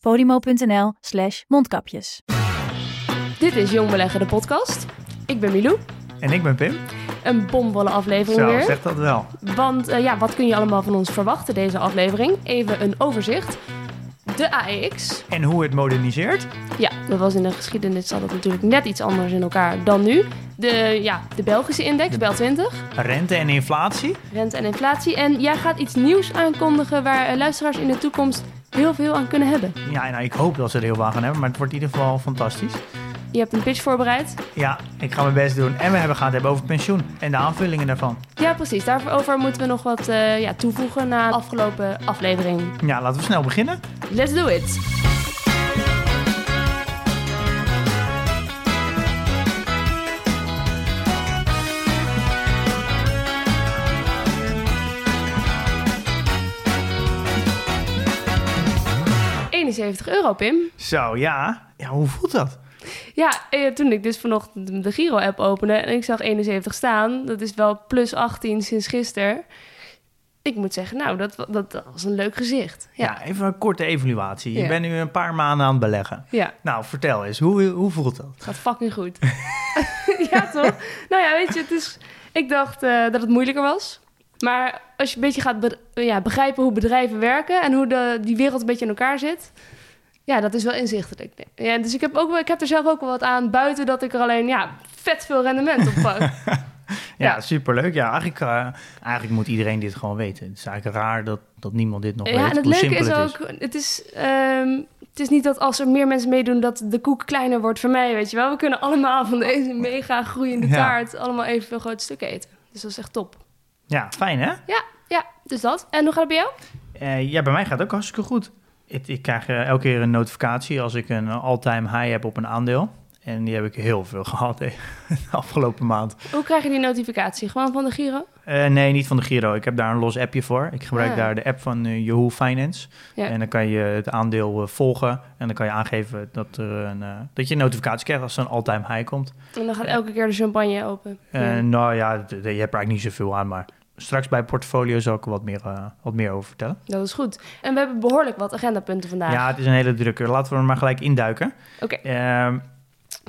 podimo.nl slash mondkapjes. Dit is Jong Beleggen, de podcast. Ik ben Milou. En ik ben Pim. Een bomvolle aflevering Zo, weer. zeg dat wel. Want eh, ja, wat kun je allemaal van ons verwachten deze aflevering? Even een overzicht. De AEX. En hoe het moderniseert? Ja, dat was in de geschiedenis zat het natuurlijk net iets anders in elkaar dan nu. De, ja, de Belgische index, Bel 20. Rente en inflatie? Rente en inflatie. En jij gaat iets nieuws aankondigen waar eh, luisteraars in de toekomst heel veel aan kunnen hebben. Ja, nou, ik hoop dat ze er heel veel aan gaan hebben, maar het wordt in ieder geval fantastisch. Je hebt een pitch voorbereid. Ja, ik ga mijn best doen. En we hebben gaan het hebben over pensioen en de aanvullingen daarvan. Ja, precies. Daarover moeten we nog wat eh, ja, toevoegen na de afgelopen aflevering. Ja, laten we snel beginnen. Let's do it! ...71 euro, Pim. Zo, ja. Ja, hoe voelt dat? Ja, eh, toen ik dus vanochtend de Giro-app opende... ...en ik zag 71 staan... ...dat is wel plus 18 sinds gisteren... Ik moet zeggen, nou, dat, dat, was een leuk gezicht. Ja, Ja, even een korte evaluatie. Je Ja. bent nu een paar maanden aan het beleggen. ja. Nou, vertel eens, hoe, hoe voelt dat? Het gaat fucking goed. ja, toch? Nou ja, weet je, het is... Ik dacht eh, dat het moeilijker was. Maar als je een beetje gaat be- ja, begrijpen hoe bedrijven werken... en hoe de, die wereld een beetje in elkaar zit... Ja, dat is wel inzichtelijk. Ja, dus ik heb, ook, ik heb er zelf ook wel wat aan... buiten dat ik er alleen ja, vet veel rendement op pak. Ja, Ja. superleuk. Ja, eigenlijk, eh, eigenlijk moet iedereen dit gewoon weten. Het is eigenlijk raar dat, dat niemand dit nog ja, weet, en het leuke simpel is het ook... Het is, ehm, het is niet dat als er meer mensen meedoen... dat de koek kleiner wordt voor mij, weet je wel. We kunnen allemaal van deze mega groeiende Ja. taart... allemaal evenveel grote stukken eten. Dus dat is echt top. Ja, fijn hè? Ja, ja, dus dat. En hoe gaat het bij jou? Eh, ja, bij mij gaat het ook hartstikke goed. Ik, ik krijg eh, elke keer een notificatie als ik een all-time high heb op een aandeel. En die heb ik heel veel gehad eh, de afgelopen maand. Hoe krijg je die notificatie? Gewoon van de Giro? Eh, nee, niet van de Giro. Ik heb daar een los appje voor. Ik gebruik Ah. daar de app van Yahoo Finance. Ja. En dan kan je het aandeel volgen. En dan kan je aangeven dat, er een, dat je een notificatie krijgt als er een all-time high komt. En dan gaat elke keer de champagne open. Ja. Nou ja, je hebt er eigenlijk niet zoveel aan. Maar straks bij portfolio zal ik er wat meer, eh, wat meer over vertellen. Dat is goed. En we hebben behoorlijk wat agendapunten vandaag. Ja, het is een hele drukke. Laten we er maar gelijk induiken. Oké, Ehm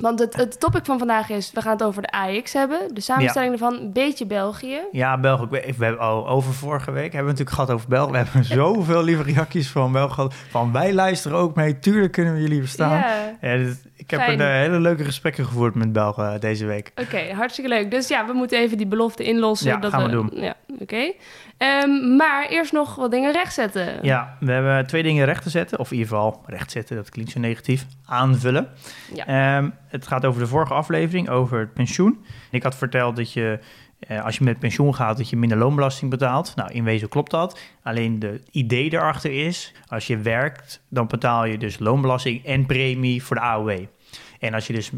want het, het topic van vandaag is... we gaan het over de AX hebben. De samenstelling ervan, een beetje België. Ja, België. We hebben oh, over vorige week hebben we natuurlijk gehad over België. We hebben zoveel lieve reacties van België gehad. Van wij luisteren ook mee. Tuurlijk kunnen we jullie verstaan. Ja, Ja, dit- ik heb een hele leuke gesprekken gevoerd met Belgen eh, deze week. oké, hartstikke leuk. Dus ja, we moeten even die belofte inlossen. Ja, dat gaan we doen. Ja, oké. Ehm, maar eerst nog wat dingen rechtzetten. Ja, we hebben twee dingen recht te zetten. Of in ieder geval recht zetten, dat klinkt zo negatief. Aanvullen. Ja. Ehm, het gaat over de vorige aflevering, over het pensioen. Ik had verteld dat je, eh, als je met pensioen gaat, dat je minder loonbelasting betaalt. Nou, in wezen klopt dat. Alleen de idee erachter is, als je werkt, dan betaal je dus loonbelasting en premie voor de AOW. En als je dus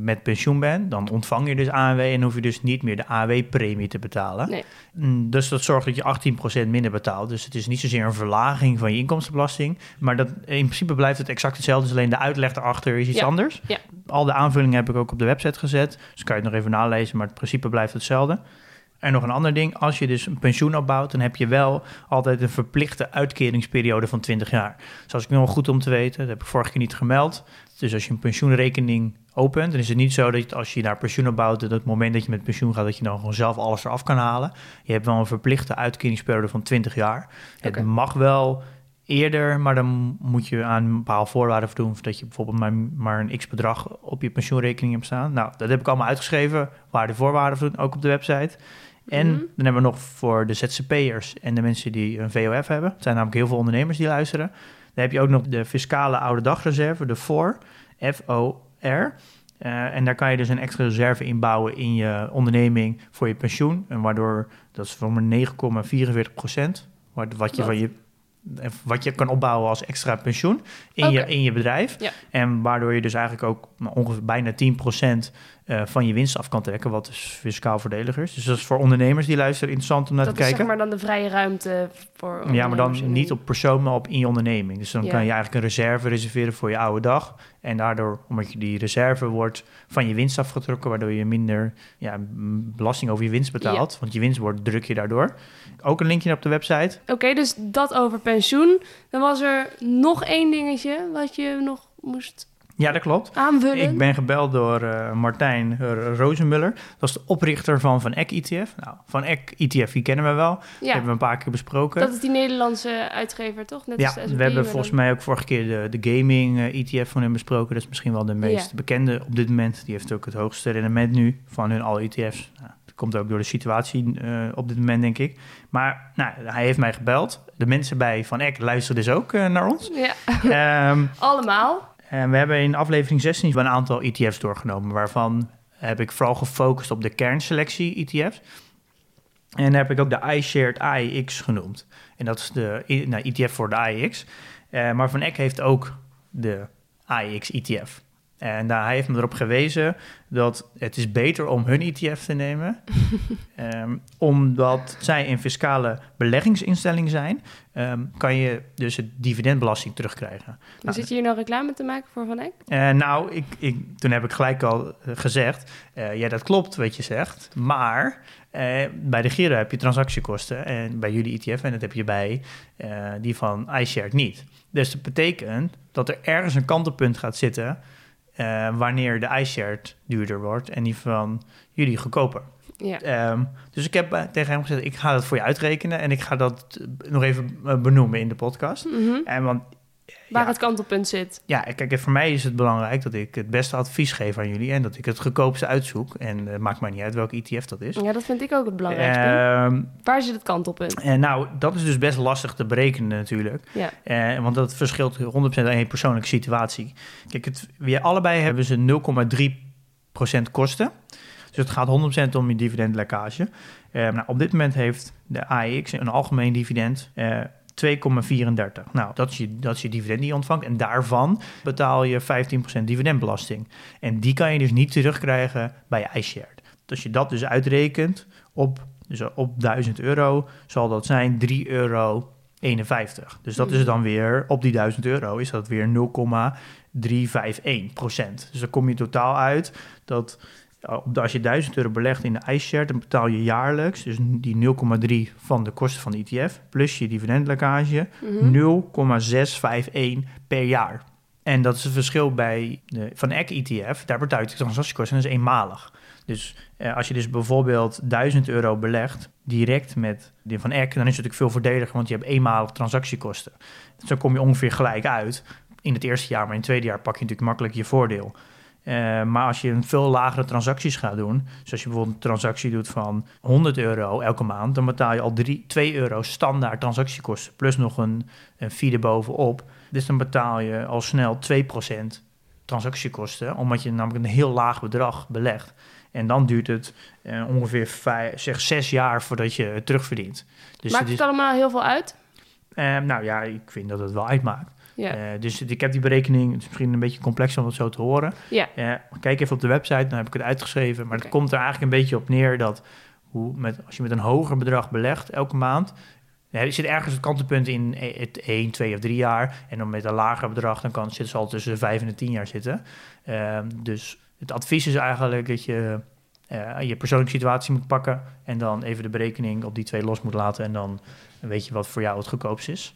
met pensioen bent, dan ontvang je dus AOW en hoef je dus niet meer de AOW-premie te betalen. Nee. Mm, Dus dat zorgt dat je 18% minder betaalt. Dus het is niet zozeer een verlaging van je inkomstenbelasting. Maar dat, in principe blijft het exact hetzelfde. Dus alleen de uitleg erachter is iets Ja, anders. ja. Al de aanvullingen heb ik ook op de website gezet. Dus kan je het nog even nalezen, maar het principe blijft hetzelfde. En nog een ander ding, als je dus een pensioen opbouwt, dan heb je wel altijd een verplichte uitkeringsperiode van 20 jaar. Dus als ik nog goed om te weten, dat heb ik vorige keer niet gemeld. Dus als je een pensioenrekening opent, dan is het niet zo dat als je daar pensioen opbouwt, dat het moment dat je met pensioen gaat, dat je dan gewoon zelf alles eraf kan halen. Je hebt wel een verplichte uitkeringsperiode van 20 jaar. Het mag wel eerder, maar dan moet je aan een bepaalde voorwaarden voldoen. Dat je bijvoorbeeld maar, maar een x bedrag op je pensioenrekening hebt staan. Nou, dat heb ik allemaal uitgeschreven, waar de voorwaarden voldoen, ook op de website. En Mhm. dan hebben we nog voor de ZZP'ers en de mensen die een VOF hebben. Het zijn namelijk heel veel ondernemers die luisteren. Dan heb je ook nog de fiscale oude dagreserve, de FOR, F-O-R. Eh, en daar kan je dus een extra reserve inbouwen in je onderneming voor je pensioen. En waardoor, dat is voor maar 9,44 procent, wat, wat je van je wat je kan opbouwen als extra pensioen in, je, in je bedrijf. Ja. En waardoor je dus eigenlijk ook ongeveer bijna 10% eh, van je winst af kan trekken, wat dus fiscaal voordelig is. Dus dat is voor ondernemers die luisteren interessant om naar dat te is kijken. zeg maar dan de vrije ruimte voor Ja, maar dan niet op persoon, maar op in je onderneming. Dus dan Ja. kan je eigenlijk een reserve reserveren voor je oude dag. En daardoor, omdat je die reserve wordt van je winst afgetrokken, waardoor je minder ja, belasting over je winst betaalt. Want je winst wordt druk je daardoor. Ook een linkje op de website. Oké, dus dat over pensioen. Dan was er nog één dingetje wat je nog moest Ja, dat klopt. aanvullen. Ik ben gebeld door eh, Martijn uh, Rozenmuller. Dat is de oprichter van Van Eck ETF. Nou, Van Eck ETF, die kennen we wel. Die hebben we een paar keer besproken. dat is die Nederlandse uitgever, toch? Net Ja, we hebben volgens mij ook vorige keer de, de gaming eh, ETF van hem besproken. Dat is misschien wel de meest Ja. bekende op dit moment. Die heeft ook het hoogste rendement nu van hun alle ETF's. Nou, dat komt ook door de situatie eh, op dit moment, denk ik. Maar nou, hij heeft mij gebeld. De mensen bij Van Eck luisteren dus ook eh, naar ons. Ja, Ehm, allemaal. En we hebben in aflevering 16 een aantal ETF's doorgenomen, waarvan heb ik vooral gefocust op de kernselectie ETF's. En heb ik ook de iShared AIX genoemd. En dat is de nou, ETF voor de AIX. Eh, maar Van Eck heeft ook de AIX ETF. En hij heeft me erop gewezen dat het is beter om hun ETF te nemen. Ehm, omdat zij een fiscale beleggingsinstelling zijn, ehm, kan je dus het dividendbelasting terugkrijgen. Maar Nou, zit je hier nou reclame te maken voor Van Eck? eh, nou, ik, ik, toen heb ik gelijk al eh, gezegd, eh, ja dat klopt wat je zegt, maar bij de Giro heb je transactiekosten en bij jullie ETF en dat heb je bij die van iShared niet. Dus dat betekent dat er ergens een kantelpunt gaat zitten eh, wanneer de iShared duurder wordt en die van jullie goedkoper. Ja. Ehm, dus ik heb eh, tegen hem gezegd, ik ga dat voor je uitrekenen en ik ga dat eh, nog even benoemen in de podcast. Mhm. En want Waar ja. het kantelpunt zit. ja, kijk, voor mij is het belangrijk dat ik het beste advies geef aan jullie en dat ik het goedkoopste uitzoek. En het maakt mij niet uit welke ETF dat is. Ja, dat vind ik ook het belangrijkste. Ehm, Waar zit het kantelpunt? en nou, dat is dus best lastig te berekenen natuurlijk. Ja. Eh, want dat verschilt 100% aan je persoonlijke situatie. Kijk, het, we allebei hebben ze 0,3% kosten. Dus het gaat 100% om je dividendlekkage. Eh, nou, op dit moment heeft de AEX een algemeen dividend eh 2,34. Nou, dat is, je, dat is je dividend die je ontvangt. En daarvan betaal je 15% dividendbelasting. En die kan je dus niet terugkrijgen bij iShared. Dus als je dat dus uitrekent op, dus op 1000 euro, zal dat zijn 3 euro 51. Dus dat is dan weer, op die 1000 euro is dat weer 0,351 procent. Dus dan kom je totaal uit dat als je 1000 euro belegt in de iShare, dan betaal je jaarlijks, dus die 0,3 van de kosten van de ETF, plus je dividendlekkage, Mhm. 0,651 per jaar. En dat is het verschil bij de Van Eck ETF, daar betaal je de transactiekosten en dat is eenmalig. Dus eh, als je dus bijvoorbeeld 1000 euro belegt, direct met die Van Eck, dan is het natuurlijk veel voordeliger, want je hebt eenmalig transactiekosten. Dus dan kom je ongeveer gelijk uit in het eerste jaar, maar in het tweede jaar pak je natuurlijk makkelijk je voordeel. Eh, maar als je een veel lagere transacties gaat doen, dus als je bijvoorbeeld een transactie doet van 100 euro elke maand, dan betaal je al 3, 2 euro standaard transactiekosten, plus nog een, een fee erbovenop. Dus dan betaal je al snel 2% transactiekosten, omdat je namelijk een heel laag bedrag belegt. En dan duurt het eh, ongeveer vijf, zeg zes jaar voordat je het terugverdient. Dus Maakt het is, het allemaal heel veel uit? eh, nou ja, ik vind dat het wel uitmaakt. Ja. Eh, dus ik heb die berekening, het is misschien een beetje complex om het zo te horen. Ja. Eh, kijk even op de website, dan heb ik het uitgeschreven. Maar het komt er eigenlijk een beetje op neer dat hoe met, als je met een hoger bedrag belegt elke maand, er zit ergens het kantelpunt in eh, het 1, 2 of 3 jaar. En dan met een lager bedrag, dan kan, zit ze al tussen de 5 en de 10 jaar zitten. Ehm, dus het advies is eigenlijk dat je je persoonlijke situatie moet pakken en dan even de berekening op die twee los moet laten. En dan weet je wat voor jou het goedkoopst is.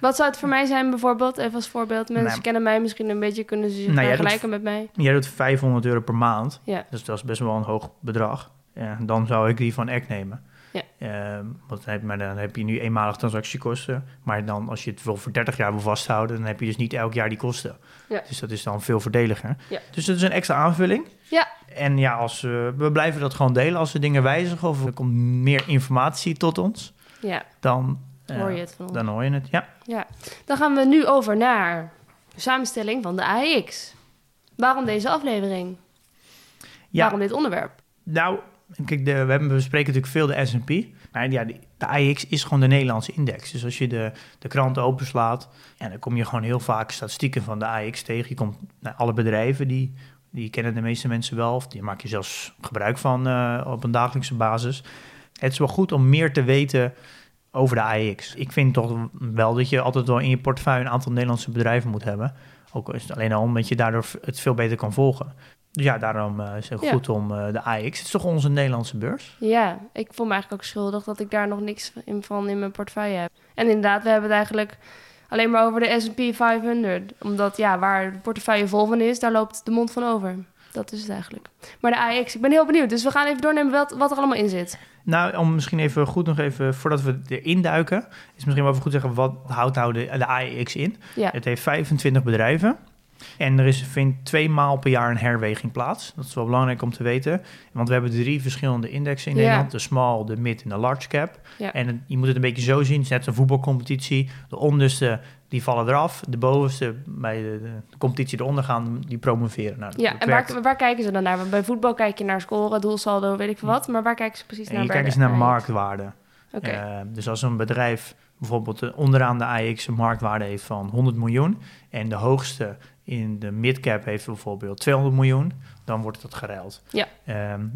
Wat zou het voor mij zijn bijvoorbeeld? Even als voorbeeld. Mensen Nou. kennen mij misschien een beetje, kunnen ze zich Nou, doet- vergelijken met mij. Jij doet 500 euro per maand. Ja. Dus dat is best wel een hoog bedrag. Ja, dan zou ik die van Eck nemen. Ja. Ehm, want dan heb, maar dan heb je nu eenmalig transactiekosten. Maar dan als je het wil voor 30 jaar wil vasthouden, dan heb je dus niet elk jaar die kosten. Ja. Dus dat is dan veel voordeliger. Ja. Dus dat is een extra aanvulling. Ja. En ja, als, eh, we blijven dat gewoon delen als er dingen wijzigen of er komt meer informatie tot ons. Ja, Dan, hoor je het van ons. dan hoor je het. Ja. Ja. Dan gaan we nu over naar de samenstelling van de AX. Waarom deze aflevering? Ja. Waarom dit onderwerp? Nou, kijk, de, we hebben we bespreken natuurlijk veel de S&P. Maar ja, de AEX is gewoon de Nederlandse index. Dus als je de, de krant openslaat, ja, dan kom je gewoon heel vaak statistieken van de AEX tegen. Je komt naar alle bedrijven, die, die kennen de meeste mensen wel, of die maak je zelfs gebruik van uh, op een dagelijkse basis. Het is wel goed om meer te weten over de AEX. Ik vind toch wel dat je altijd wel in je portefeuille een aantal Nederlandse bedrijven moet hebben. Ook is het alleen al omdat je daardoor het veel beter kan volgen. Dus ja, daarom uh, is het ja. goed om uh, de AX. Het is toch onze Nederlandse beurs? Ja, ik voel me eigenlijk ook schuldig dat ik daar nog niks in van in mijn portefeuille heb. En inderdaad, we hebben het eigenlijk alleen maar over de S&P 500. Omdat ja, waar de portefeuille vol van is, daar loopt de mond van over. Dat is het eigenlijk. Maar de AX, ik ben heel benieuwd. Dus we gaan even doornemen wat, wat er allemaal in zit. Nou, om misschien even goed nog even, voordat we erin duiken... is misschien wel even goed zeggen, wat houdt nou de, de AX in? Ja. Het heeft 25 bedrijven... En er is, vindt twee maal per jaar een herweging plaats. Dat is wel belangrijk om te weten. Want we hebben drie verschillende indexen in. Nederland. De small, de mid en de large cap. En het- je moet het een beetje zo zien. Het is net een voetbalcompetitie. De onderste, die vallen eraf. De bovenste, bij de, de competitie eronder gaan, die promoveren. Nou, Ja, en waar, waar kijken ze dan naar? Want bij voetbal kijk je naar scoren, doelsaldo, weet ik veel wat. Maar waar kijken ze precies En naar? je kijkt eens naar marktwaarde. Oké, Eh, dus als een bedrijf bijvoorbeeld onderaan de AX een marktwaarde heeft van 100 miljoen en de hoogste in de midcap heeft bijvoorbeeld 200 miljoen, dan wordt dat geruild. Ja.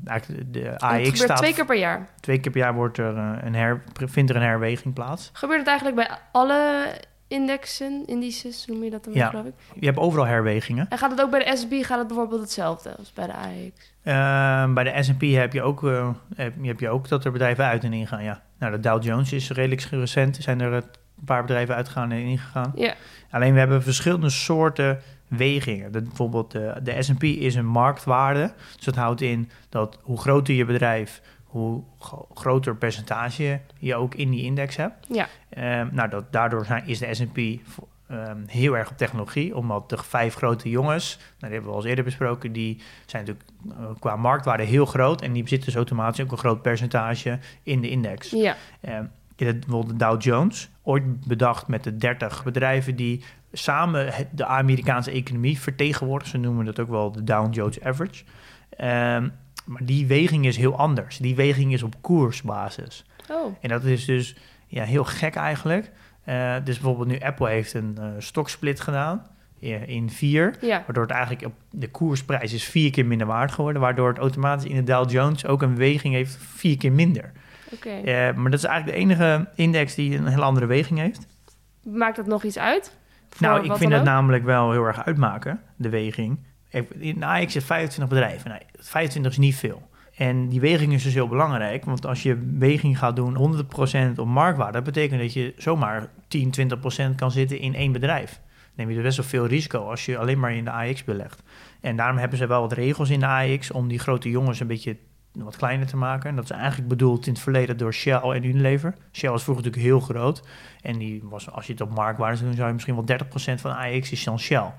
Eigenlijk de AX staat twee keer per jaar. twee keer per jaar wordt er eh, een her, vindt er een herweging plaats. Gebeurt het eigenlijk bij alle indexen, indices, hoe noem je dat dan Ja. geloof ik? Je hebt overal herwegingen. En gaat het ook bij de S&P gaat het bijvoorbeeld hetzelfde als bij de AX? Ehm, bij de S&P heb je ook eh, heb, heb je ook dat er bedrijven uit en ingaan. Ja. Nou, de Dow Jones is redelijk recent. Zijn er een paar bedrijven uitgegaan en ingegaan. Ja, Alleen we hebben verschillende soorten wegingen. De, bijvoorbeeld de, de S&P is een marktwaarde. Dus dat houdt in dat hoe groter je bedrijf, hoe gro- groter percentage je ook in die index hebt. ja, Ehm, nou, dat, daardoor zijn, is de S&P ehm, heel erg op technologie, omdat de vijf grote jongens, nou, die hebben we al eens eerder besproken, die zijn natuurlijk eh, qua marktwaarde heel groot en die bezitten dus automatisch ook een groot percentage in de index. ja. Je hebt bijvoorbeeld de Dow Jones, ooit bedacht met de 30 bedrijven die samen de Amerikaanse economie vertegenwoordigen. Ze noemen dat ook wel de Dow Jones Average. Maar die weging is heel anders. Die weging is op koersbasis. Oh, En dat is dus ja, heel gek eigenlijk. Eh, dus bijvoorbeeld nu Apple heeft een eh, stoksplit gedaan eh, in vier. ja. Waardoor het eigenlijk op de koersprijs is vier keer minder waard geworden. Waardoor het automatisch in de Dow Jones ook een weging heeft vier keer minder. Oké. Eh, maar dat is eigenlijk de enige index die een heel andere weging heeft. Maakt dat nog iets uit? Nou, ik vind het namelijk wel heel erg uitmaken, de weging. In de AX zit 25 bedrijven. Nee, 25 is niet veel. En die weging is dus heel belangrijk. Want als je weging gaat doen 100% op marktwaarde... dat betekent dat je zomaar 10, 20% kan zitten in één bedrijf. Dan neem je dus best wel veel risico als je alleen maar in de AX belegt. En daarom hebben ze wel wat regels in de AX... om die grote jongens een beetje wat kleiner te maken. En dat is eigenlijk bedoeld in het verleden door Shell en Unilever. Shell was vroeger natuurlijk heel groot. En die was, als je het op marktwaarde zou doen... zou je misschien wel 30% van de AX is dan Shell.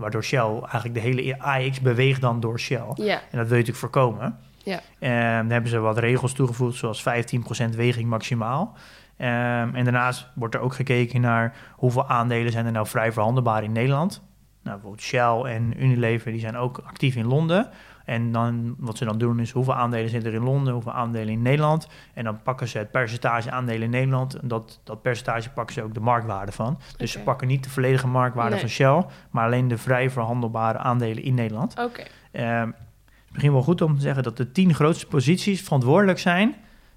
Waardoor Shell eigenlijk de hele AX beweegt dan door Shell. Ja, En dat wil je natuurlijk voorkomen. Ja. Ehm, dan hebben ze wat regels toegevoegd, zoals 15% weging maximaal. Ehm, en daarnaast wordt er ook gekeken naar hoeveel aandelen zijn er nou vrij verhandelbaar in Nederland. Nou, bijvoorbeeld Shell en Unilever die zijn ook actief in Londen. En dan, wat ze dan doen is hoeveel aandelen zitten er in Londen, hoeveel aandelen in Nederland. En dan pakken ze het percentage aandelen in Nederland. En dat, dat percentage pakken ze ook de marktwaarde van. Dus ze pakken niet de volledige marktwaarde Nee. van Shell, maar alleen de vrij verhandelbare aandelen in Nederland. oké. Ehm, het is misschien wel goed om te zeggen dat de 10 grootste posities verantwoordelijk zijn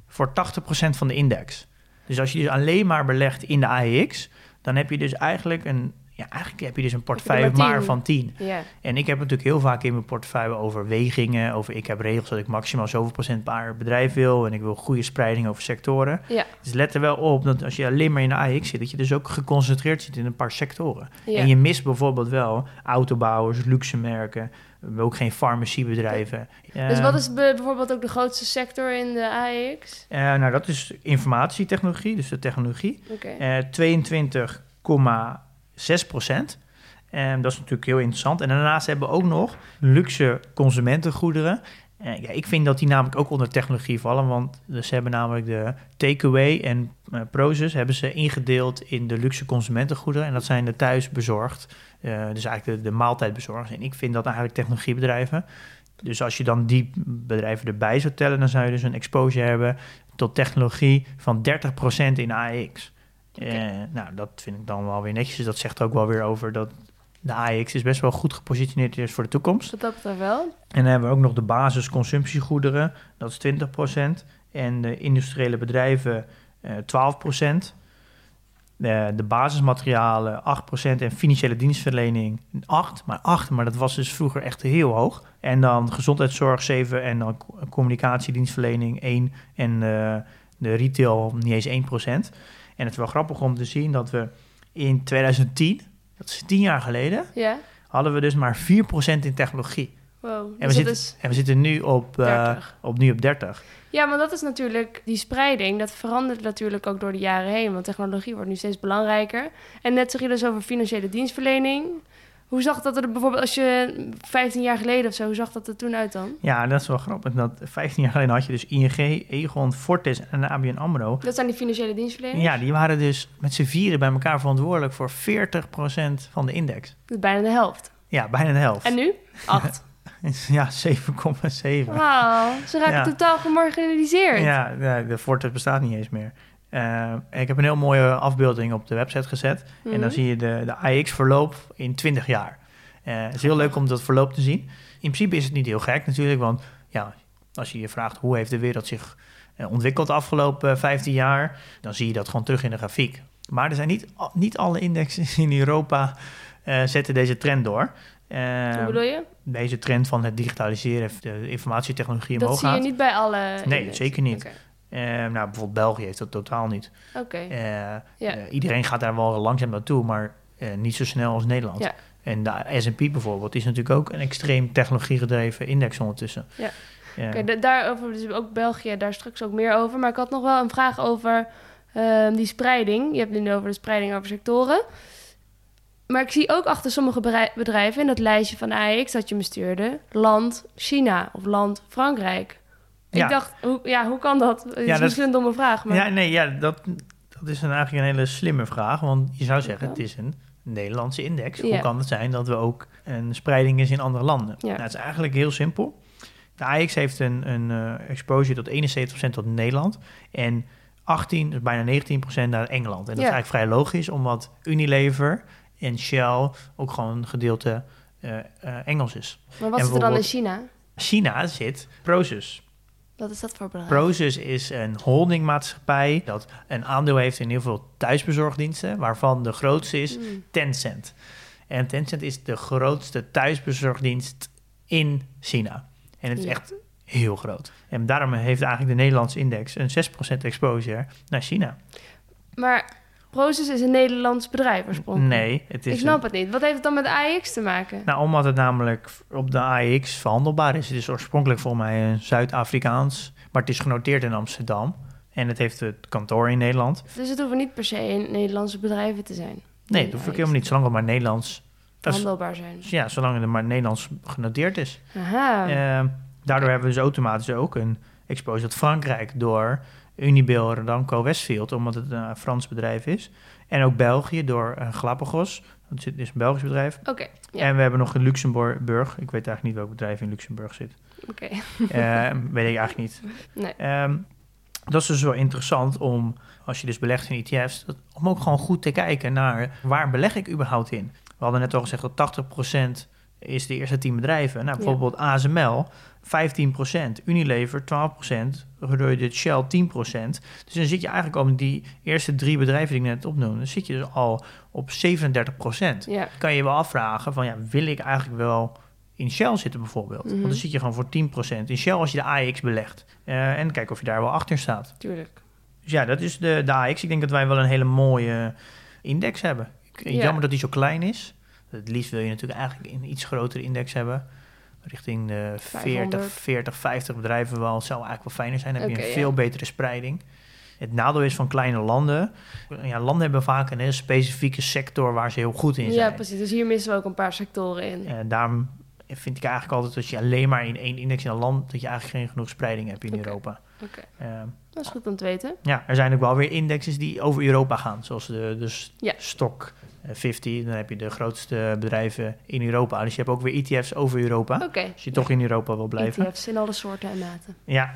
voor 80% van de index. Dus als je dus alleen maar belegt in de AEX, dan heb je dus eigenlijk een, ja, eigenlijk heb je dus een portefeuille maar, van tien. Ja. En ik heb natuurlijk heel vaak in mijn portefeuille overwegingen over ik heb regels dat ik maximaal zoveel procent per bedrijf wil en ik wil goede spreiding over sectoren. Dus let er wel op dat als je alleen maar in de AX zit, dat je dus ook geconcentreerd zit in een paar sectoren. En je mist bijvoorbeeld wel autobouwers, luxe merken, ook geen farmaciebedrijven. Dus wat is bijvoorbeeld ook de grootste sector in de AX? Uh, eh, nou, dat is informatietechnologie, dus de technologie. Okay. Eh, 22, 6 procent. En dat is natuurlijk heel interessant. En daarnaast hebben we ook nog luxe consumentengoederen. Eh, ja, ik vind dat die namelijk ook onder technologie vallen, want dus ze hebben namelijk de takeaway en eh, process proces hebben ze ingedeeld in de luxe consumentengoederen. En dat zijn de thuisbezorgd, uh, dus eigenlijk de, de maaltijdbezorgd. En ik vind dat eigenlijk technologiebedrijven. Dus als je dan die bedrijven erbij zou tellen, dan zou je dus een exposure hebben tot technologie van 30% in AX. Eh, nou, dat vind ik dan wel weer netjes. Dus Dat zegt ook wel weer over dat de AX is best wel goed gepositioneerd is voor de toekomst. Wat dat betreft wel. En dan hebben we ook nog de basisconsumptiegoederen, dat is 20%. En de industriële bedrijven eh 12%. De, de basismaterialen 8% en financiële dienstverlening 8, maar 8, maar dat was dus vroeger echt heel hoog. En dan gezondheidszorg 7 en dan co- communicatiedienstverlening 1 en eh, de retail niet eens 1%. En het is wel grappig om te zien dat we in 2010, dat is 10 jaar geleden, Ja. hadden we dus maar 4% in technologie. Wow. En we, Dus dat zitten, en we zitten nu op, eh, 30. op, nu op 30. Ja, maar dat is natuurlijk die spreiding. Dat verandert natuurlijk ook door de jaren heen. Want technologie wordt nu steeds belangrijker. En net zeg je dus over financiële dienstverlening. Hoe zag dat er bijvoorbeeld als je 15 jaar geleden of zo, hoe zag dat er toen uit dan? Ja, dat is wel grappig. Dat 15 jaar geleden had je dus ING, Egon, Fortis en ABN AMRO. Dat zijn die financiële dienstverleners? Ja, die waren dus met z'n vieren bij elkaar verantwoordelijk voor 40% van de index. Dat is bijna de helft. Ja, bijna de helft. En nu? Acht. Ja, 7,7. Wauw, ze raken Ja. totaal gemarginaliseerd. Ja, de Fortis bestaat niet eens meer. Eh, ik heb een heel mooie afbeelding op de website gezet. En dan Mhm. zie je de, de AX-verloop in 20 jaar. Eh, het is heel leuk om dat verloop te zien. In principe is het niet heel gek natuurlijk, want ja, als je je vraagt hoe heeft de wereld zich eh, ontwikkeld de afgelopen 15 jaar, dan zie je dat gewoon terug in de grafiek. Maar er zijn niet, niet alle indexen in Europa zetten deze trend door. Hoe bedoel je? deze trend van het digitaliseren, de informatietechnologie Dat omhoog zie je niet bij alle Nee, zeker niet. Eh, nou, bijvoorbeeld België heeft dat totaal niet. Oké. Eh, eh, iedereen gaat daar wel langzaam naartoe, maar eh, niet zo snel als Nederland. Ja. En de S&P bijvoorbeeld is natuurlijk ook een extreem technologiegedreven index ondertussen. Ja. Ja. Oké, da- daarover, dus ook België, daar straks ook meer over. Maar ik had nog wel een vraag over ehm, die spreiding. Je hebt het nu over de spreiding over sectoren. Maar ik zie ook achter sommige bedrij- bedrijven in dat lijstje van AX dat je me stuurde, land China of land Frankrijk. Ja. Ik dacht, hoe, ja, hoe kan dat? Het is dat- misschien een domme vraag, maar Ja, nee, ja, dat, dat is een, eigenlijk een hele slimme vraag. Want je zou zeggen, Ja. het is een Nederlandse index. Ja. Hoe kan het zijn dat we ook een spreiding is in andere landen? Ja. Nou, het is eigenlijk heel simpel. De AX heeft een, een eh, exposure tot 71% tot Nederland. En 18, dus bijna 19% naar Engeland. En dat Ja. is eigenlijk vrij logisch, omdat Unilever en Shell ook gewoon een gedeelte eh, eh, Engels is. maar wat en zit er dan in China? China zit Prosus. Wat is dat voor bedrijf? Prosus is een holdingmaatschappij dat een aandeel heeft in heel veel thuisbezorgdiensten, waarvan de grootste is Hmm. Tencent. En Tencent is de grootste thuisbezorgdienst in China. En het is echt heel groot. En daarom heeft eigenlijk de Nederlandse index een 6% exposure naar China. Maar Proces is een Nederlands bedrijf oorspronkelijk. Nee, het is Ik snap een- het niet. Wat heeft het dan met AX te maken? nou, omdat het namelijk op de AEX verhandelbaar is. Het is oorspronkelijk volgens mij een Zuid-Afrikaans, maar het is genoteerd in Amsterdam. En het heeft het kantoor in Nederland. Dus het hoeven niet per se Nederlandse bedrijven te zijn. Nee, dat hoef ik AX helemaal niet, zolang het maar Nederlands... Dat is- handelbaar zijn. ja, zolang het maar Nederlands genoteerd is. Aha. Eh, daardoor hebben we dus automatisch ook een exposure Frankrijk door Unibail Rodamco Westfield, omdat het een Frans bedrijf is. En ook België door eh, Galapagos, dat is een Belgisch bedrijf. Oké, ja. En we hebben nog in Luxemburg, ik weet eigenlijk niet welk bedrijf in Luxemburg zit. oké. Eh, weet ik eigenlijk niet. Nee. Ehm, dat is dus wel interessant om, als je dus belegt in ETF's, dat- om ook gewoon goed te kijken naar waar beleg ik überhaupt in. We hadden net al gezegd dat 80% is de eerste 10 bedrijven. Nou, Ja. bijvoorbeeld ASML 15%, Unilever 12%, Royal Shell 10%. Dus dan zit je eigenlijk al met die eerste drie bedrijven die ik net opnoemde, dan zit je dus al op 37%. Ja. Kan je je wel afvragen van, ja, wil ik eigenlijk wel in Shell zitten bijvoorbeeld? Mhm. Want dan zit je gewoon voor 10% in Shell als je de AX belegt. Eh, en kijk of je daar wel achter staat. Tuurlijk. Dus ja, dat is de, de AX. Ik denk dat wij wel een hele mooie index hebben. Ja. Jammer dat die zo klein is. Het liefst wil je natuurlijk eigenlijk een iets grotere index hebben. Richting de 40, 500. 40, 50 bedrijven wel. Het zou eigenlijk wel fijner zijn. Dan heb je een ja. veel betere spreiding. Het nadeel is van kleine landen. Ja, landen hebben vaak een hele specifieke sector waar ze heel goed in zijn. Ja, precies. Dus hier missen we ook een paar sectoren in. En daarom vind ik eigenlijk altijd dat je alleen maar in één index in een land, dat je eigenlijk geen genoeg spreiding hebt in. Europa. Oké, Ehm, dat is goed om te weten. ja, er zijn ook wel weer indexes die over Europa gaan, zoals de, de s- Ja. Stock eh, 50. Dan heb je de grootste bedrijven in Europa. Dus je hebt ook weer ETF's over Europa. Oké. Als je toch in Europa wil blijven. ETF's in alle soorten en maten. Ja.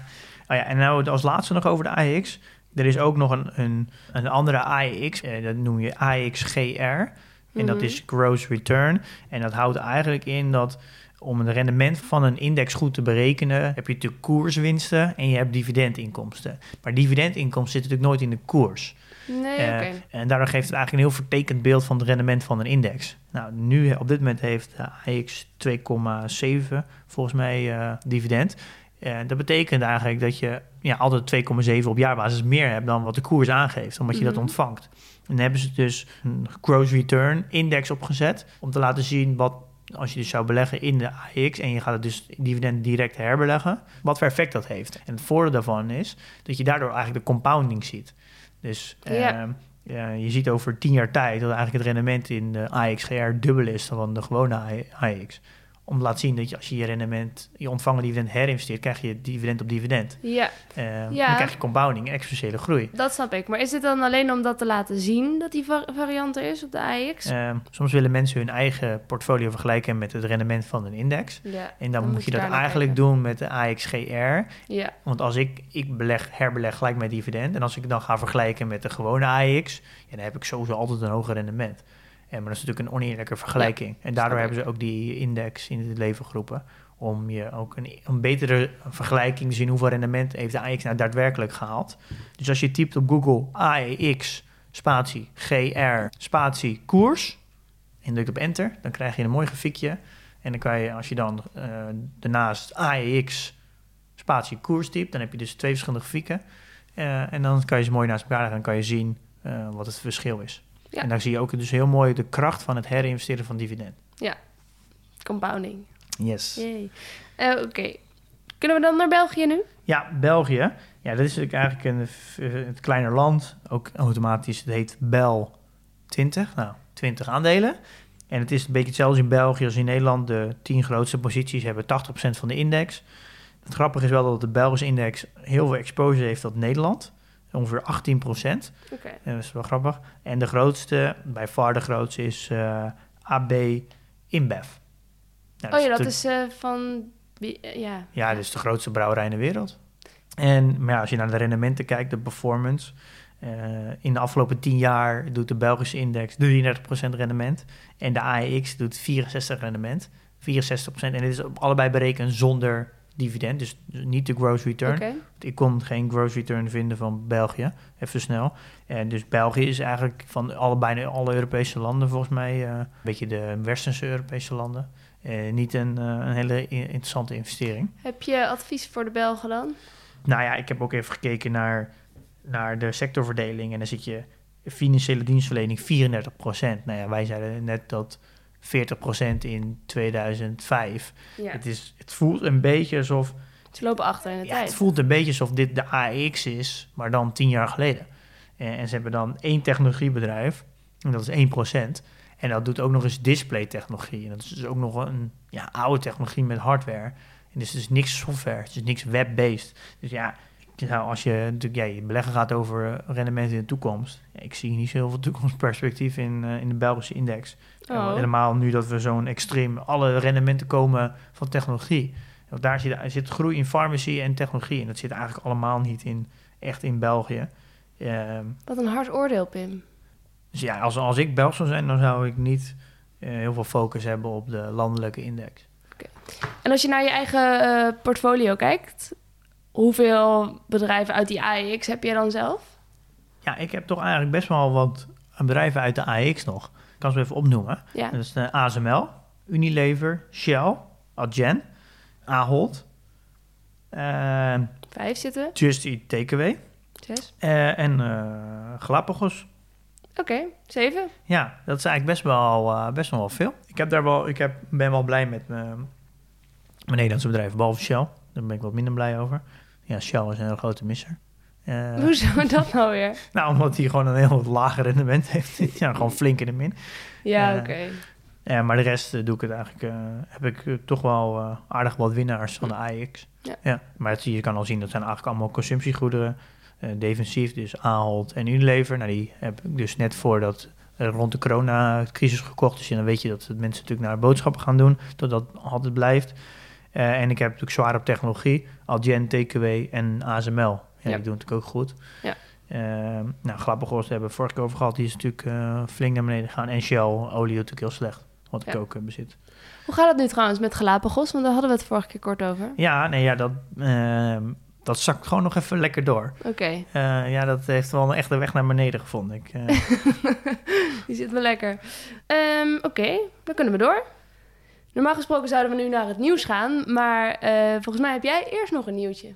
Oh ja, en nou als laatste nog over de AEX. Er is ook nog een, een, een andere AEX, eh, dat noem je AEX-GR. En dat Mhm. is gross return. En dat houdt eigenlijk in dat om het rendement van een index goed te berekenen, heb je natuurlijk koerswinsten en je hebt dividendinkomsten. Maar dividendinkomsten zitten natuurlijk nooit in de koers. Nee, Eh. En daardoor geeft het eigenlijk een heel vertekend beeld van het rendement van een index. Nou, nu op dit moment heeft de AX 2,7 volgens mij eh, dividend. Eh, dat betekent eigenlijk dat je ja, altijd 2,7 op jaarbasis meer hebt dan wat de koers aangeeft, omdat je dat Mhm. ontvangt. En hebben ze dus een gross return index opgezet om te laten zien wat als je dus zou beleggen in de AX en je gaat het dus dividend direct herbeleggen, wat voor effect dat heeft. En het voordeel daarvan is dat je daardoor eigenlijk de compounding ziet. Dus Ja. ehm, je ziet over tien jaar tijd dat eigenlijk het rendement in de AXGR dubbel is dan de gewone AX. Om te laten zien dat je als je je rendement, je ontvangen dividend herinvesteert, krijg je dividend op dividend. Ja, Eh, Ja. Dan krijg je compounding, exponentiële groei. dat snap ik. Maar is dit dan alleen om dat te laten zien dat die va- variant er is op de AX? Ehm, soms willen mensen hun eigen portfolio vergelijken met het rendement van een index. ja, En dan, moet je dat eigenlijk kijken. doen met de AXGR. Ja, Want als ik, ik beleg, herbeleg gelijk met dividend. En als ik dan ga vergelijken met de gewone AX, ja, dan heb ik sowieso altijd een hoger rendement. En, maar dat is natuurlijk een oneerlijke vergelijking. en daardoor hebben ze ook die index in het leven geroepen. Om je ook een, een betere vergelijking te zien hoeveel rendement heeft de AX nou daadwerkelijk gehaald. Dus als je typt op Google AEX spatie GR spatie koers en drukt op enter, dan krijg je een mooi grafiekje. En dan kan je, als je dan eh, daarnaast AEX spatie koers typt, dan heb je dus twee verschillende grafieken. Eh, en dan kan je ze mooi naast elkaar leggen en kan je zien eh, wat het verschil is. Ja. En dan zie je ook dus heel mooi de kracht van het herinvesteren van dividend. compounding. Yes. Eh, Oké. Kunnen we dan naar België nu? Ja, België. Ja, dat is eigenlijk een, eh, een kleiner land. Ook automatisch, het heet Bel 20. Nou, 20 aandelen. En het is een beetje hetzelfde in België als in Nederland. De 10 grootste posities hebben 80% van de index. Het grappige is wel dat de Belgische index heel veel exposure heeft tot Nederland. Ongeveer 18%. Oké. En dat is wel grappig. En de grootste, bij far de grootste, is eh, AB InBev. Nou, Oh ja, dat de- is eh, van... eh, ja. ja, dit is de grootste brouwerij in de wereld. En maar ja, als je naar de rendementen kijkt, de performance. eh, in de afgelopen 10 jaar doet de Belgische index 33% rendement. En de AEX doet 64% rendement. 64%. En dit is op allebei berekend zonder dividend. Dus niet de gross return. Ik kon geen gross return vinden van België, even snel. En dus België is eigenlijk van alle, bijna alle Europese landen volgens mij, eh, een beetje de westerse Europese landen, eh, niet een, eh, een hele interessante investering. Heb je advies voor de Belgen dan? Nou ja, ik heb ook even gekeken naar, naar de sectorverdeling en dan zit je financiële dienstverlening 34%. Nou ja, wij zeiden net dat 40% in 2005. Ja. Het, is, het voelt een beetje alsof Ze lopen achter in de ja, tijd. het voelt een beetje alsof dit de AX is, maar dan tien jaar geleden. En, en ze hebben dan één technologiebedrijf, en dat is 1%. En dat doet ook nog eens display-technologie. En dat is dus ook nog een ja, oude technologie met hardware. En dus het is niks software, het is niks web-based. Dus ja, nou, als je natuurlijk ja, je beleggen gaat over rendement in de toekomst. Ja, ik zie niet zo heel veel toekomstperspectief in, eh, in de Belgische index. Oh. Helemaal nu dat we zo'n extreem, alle rendementen komen van technologie. Want daar zit, zit groei in farmacie en technologie. En dat zit eigenlijk allemaal niet in, echt in België. Ehm, Wat een hard oordeel, Pim. dus ja, als, als ik Belg zou zijn, dan zou ik niet eh, heel veel focus hebben op de landelijke index. En als je naar je eigen eh, portfolio kijkt, hoeveel bedrijven uit die AEX heb jij dan zelf? Ja, ik heb toch eigenlijk best wel wat bedrijven uit de AX nog. Ik kan ze even opnoemen. Ja. Dat is de ASML, Unilever, Shell, Adyen, Ahold, eh, Vijf zitten. Just Eat Takeaway Zes. eh, en eh, Galapagos. Oké, zeven. Ja, dat is eigenlijk best wel, eh, best wel veel. Ik, heb daar wel, ik heb, ben wel blij met mijn, mijn Nederlandse bedrijven, behalve Shell. Daar ben ik wat minder blij over. Ja, Shell is een grote misser. Eh, Hoezo dat nou weer? nou, omdat hij gewoon een heel lager rendement heeft. ja, gewoon flink in de min. Ja, Eh, oké. Eh, maar de rest eh, doe ik het eigenlijk, heb ik toch wel aardig wat winnaars van de AX. Ja. maar het, je kan al zien, dat zijn eigenlijk allemaal consumptiegoederen. defensief, dus Ahold en Unilever. Nou, die heb ik dus net voordat rond de coronacrisis gekocht. Dus ja, dan weet je dat mensen natuurlijk naar boodschappen gaan doen, dat dat altijd blijft. Eh, en ik heb natuurlijk zwaar op technologie, Algen, TKW en ASML. Ja, Ja. die doen het natuurlijk ook goed. Ja. Eh, nou, Galapagos hebben we het vorige keer over gehad. Die is natuurlijk eh, flink naar beneden gegaan. En Shell, olie natuurlijk heel slecht. Wat ik ook bezit. Hoe gaat het nu trouwens met Galapagos? Want daar hadden we het vorige keer kort over. Ja, nee, ja, dat, ehm, dat zakt gewoon nog even lekker door. Oké, ja, dat heeft wel echt de weg naar beneden gevonden. Ik, die zit wel lekker. Ehm, Oké, dan kunnen we door. Normaal gesproken zouden we nu naar het nieuws gaan. Maar eh, volgens mij heb jij eerst nog een nieuwtje.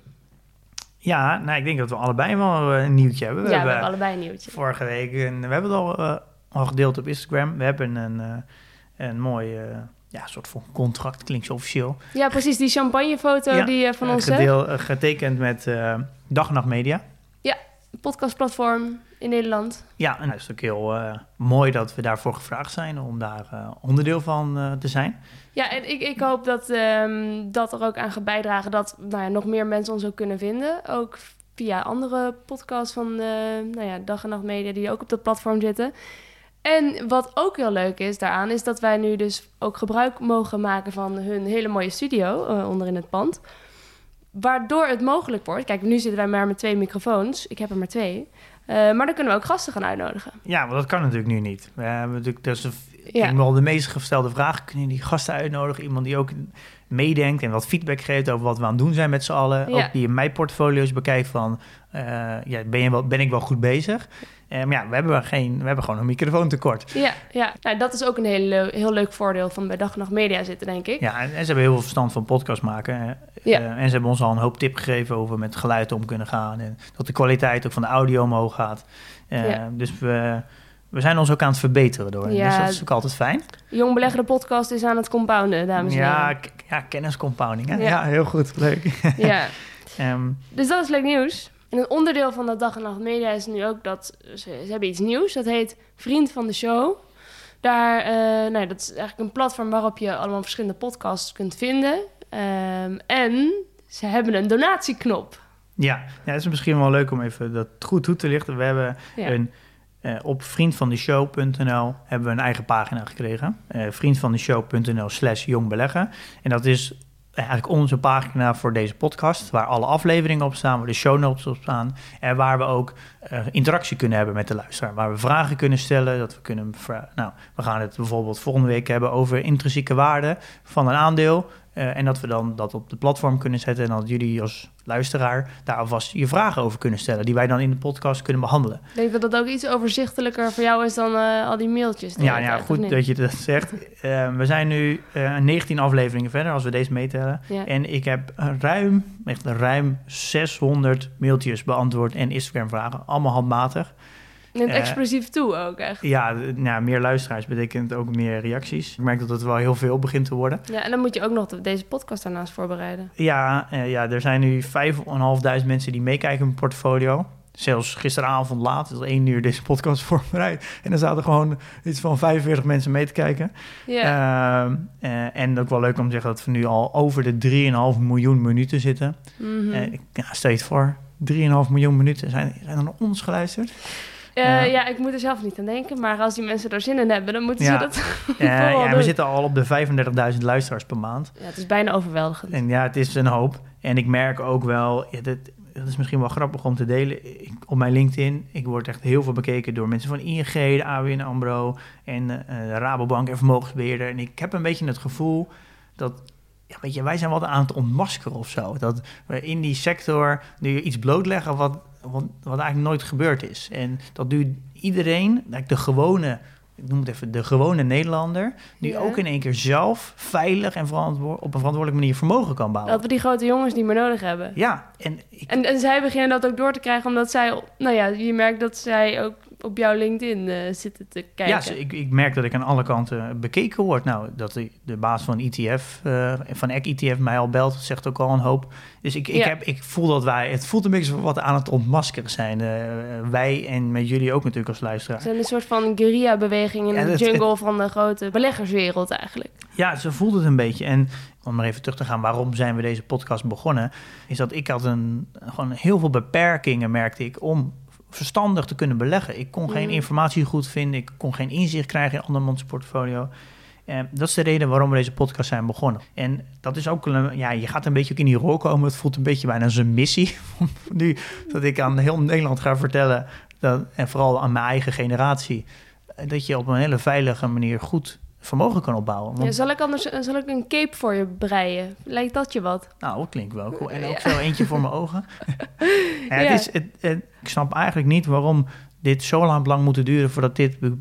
ja, nou, ik denk dat we allebei wel eh, een nieuwtje hebben. We ja, we hebben hebben allebei een nieuwtje. vorige week, een, we hebben het al, eh, al gedeeld op Instagram. We hebben een, eh, een mooi, eh, ja, soort van contract, klinkt zo officieel. Ja, precies. Die champagnefoto Ja, die van Eh, ons hebt. gedeel- eh, getekend met eh Dag en Nacht Media. Podcastplatform in Nederland. Ja, en het is ook heel eh, mooi dat we daarvoor gevraagd zijn om daar eh, onderdeel van eh, te zijn. Ja, en ik, ik hoop dat ehm, dat er ook aan gaat bijdragen dat nou ja, nog meer mensen ons ook kunnen vinden. Ook via andere podcasts van nou ja, Dag en Nacht Media die ook op dat platform zitten. En wat ook heel leuk is daaraan, is dat wij nu dus ook gebruik mogen maken van hun hele mooie studio onder in het pand. Waardoor het mogelijk wordt. Kijk, nu zitten wij maar met twee microfoons. Ik heb er maar twee. Eh, maar dan kunnen we ook gasten gaan uitnodigen. Ja, want dat kan natuurlijk nu niet. We hebben natuurlijk, dat is Ja. ik wel de meest gestelde vraag. Kunnen jullie gasten uitnodigen? Iemand die ook meedenkt en wat feedback geeft over wat we aan het doen zijn met z'n allen. Ja. Ook die in mijn portfolio's bekijkt van, eh, ja, ben, je wel, ben ik wel goed bezig? Maar ja, we hebben, geen, we hebben gewoon een microfoontekort. Ja, ja. Nou, dat is ook een heel, heel leuk voordeel van bij Dag en Nacht Media zitten, denk ik. Ja, en, en ze hebben heel veel verstand van podcast maken. Ja. Eh, en ze hebben ons al een hoop tip gegeven over met geluid om kunnen gaan. En dat de kwaliteit ook van de audio omhoog gaat. Eh, Ja. Dus we, we zijn ons ook aan het verbeteren door. Ja. Dus dat is ook altijd fijn. Jong Belegger de podcast is aan het compounden, dames en Ja, heren. ja kenniscompounding. Hè? Ja. Ja. heel goed. Leuk. Ja. Ehm, Dus dat is leuk nieuws. En een onderdeel van dat Dag en Nacht Media is nu ook dat ze, ze hebben iets nieuws. Dat heet Vriend van de Show. Daar, eh, nou, dat is eigenlijk een platform waarop je allemaal verschillende podcasts kunt vinden. Ehm, en ze hebben een donatieknop. ja. ja, het is misschien wel leuk om even dat goed toe te lichten. We hebben Ja. een, eh, op vriendvandeshow.nl hebben we een eigen pagina gekregen. Eh vriendvandeshow.nl slash jongbeleggen. En dat is eigenlijk onze pagina voor deze podcast, waar alle afleveringen op staan, waar de show notes op staan en waar we ook eh, interactie kunnen hebben met de luisteraar, waar we vragen kunnen stellen, dat we kunnen, nou, we gaan het bijvoorbeeld volgende week hebben over intrinsieke waarde van een aandeel eh, en dat we dan dat op de platform kunnen zetten en dat jullie als luisteraar daar alvast je vragen over kunnen stellen, die wij dan in de podcast kunnen behandelen. Ik denk dat dat ook iets overzichtelijker voor jou is dan eh, al die mailtjes. Ja, ja goed dat je dat zegt. Eh, we zijn nu eh 19 afleveringen verder, als we deze meetellen. Ja. En ik heb ruim, echt ruim 600 mailtjes beantwoord en Instagram-vragen. Allemaal handmatig. Neemt eh, explosief toe ook echt. Ja, nou, meer luisteraars betekent ook meer reacties. Ik merk dat het wel heel veel begint te worden. Ja, en dan moet je ook nog de- deze podcast daarnaast voorbereiden. Ja, eh, ja er zijn nu 5.500 mensen die meekijken in mijn portfolio. Zelfs gisteravond laat, tot één uur deze podcast voorbereid. En er zaten gewoon iets van 45 mensen mee te kijken. Ja, Ehm, eh, en ook wel leuk om te zeggen dat we nu al over de 3,5 miljoen minuten zitten. Mhm. Eh, ik- ja, stel je het voor, 3,5 miljoen minuten. Zijn, zijn er naar ons geluisterd? Eh, ja. ja. ik moet er zelf niet aan denken. Maar als die mensen er zin in hebben, dan moeten Ja. ze dat vooral ja, we zitten al op de 35.000 luisteraars per maand. Ja, het is bijna overweldigend. En ja, het is een hoop. En ik merk ook wel, ja, dat, dat is misschien wel grappig om te delen. Ik, op mijn LinkedIn, ik word echt heel veel bekeken door mensen van ING, de ABN AMRO en de Rabobank en vermogensbeheerder. En ik heb een beetje het gevoel dat, ja, weet je, wij zijn wat aan het ontmaskeren of zo. Dat we in die sector nu iets blootleggen wat, wat, wat eigenlijk nooit gebeurd is. En dat nu iedereen, de gewone... Ik noem het even de gewone Nederlander, nu Ja. ook in één keer zelf veilig en verantwoord, op een verantwoordelijke manier vermogen kan bouwen. Dat we die grote jongens niet meer nodig hebben. Ja, en ik, En, en zij beginnen dat ook door te krijgen, omdat zij, nou ja, je merkt dat zij ook op jouw LinkedIn eh, zitten te kijken. Ja, ik, ik merk dat ik aan alle kanten bekeken word. Nou, dat de, de baas van ETF, eh, van EC ETF mij al belt, zegt ook al een hoop. Dus ik, ik, Ja. heb, ik voel dat wij, het voelt een beetje wat aan het ontmaskeren zijn. Eh, wij en met jullie ook natuurlijk als luisteraar. We zijn een soort van guerrilla-beweging in Ja, de jungle van de grote beleggerswereld eigenlijk. Ja, ze voelt het een beetje. En om maar even terug te gaan, waarom zijn we deze podcast begonnen? Is dat ik had een, gewoon heel veel beperkingen, merkte ik, om verstandig te kunnen beleggen. Ik kon geen Mhm. informatie goed vinden, ik kon geen inzicht krijgen in andermans portfolio. En dat is de reden waarom we deze podcast zijn begonnen. En dat is ook, een, ja, je gaat een beetje ook in die rol komen. Het voelt een beetje bijna als een missie. nu dat ik aan heel Nederland ga vertellen, dat, en vooral aan mijn eigen generatie, dat je op een hele veilige manier goed vermogen kan opbouwen. Want Ja, zal ik anders zal ik een cape voor je breien? Lijkt dat je wat? Nou, dat klinkt wel cool. En Ja. ook zo eentje voor mijn ogen. ja, het is, het, het- ik snap eigenlijk niet waarom dit zo lang lang moet duren voordat dit be-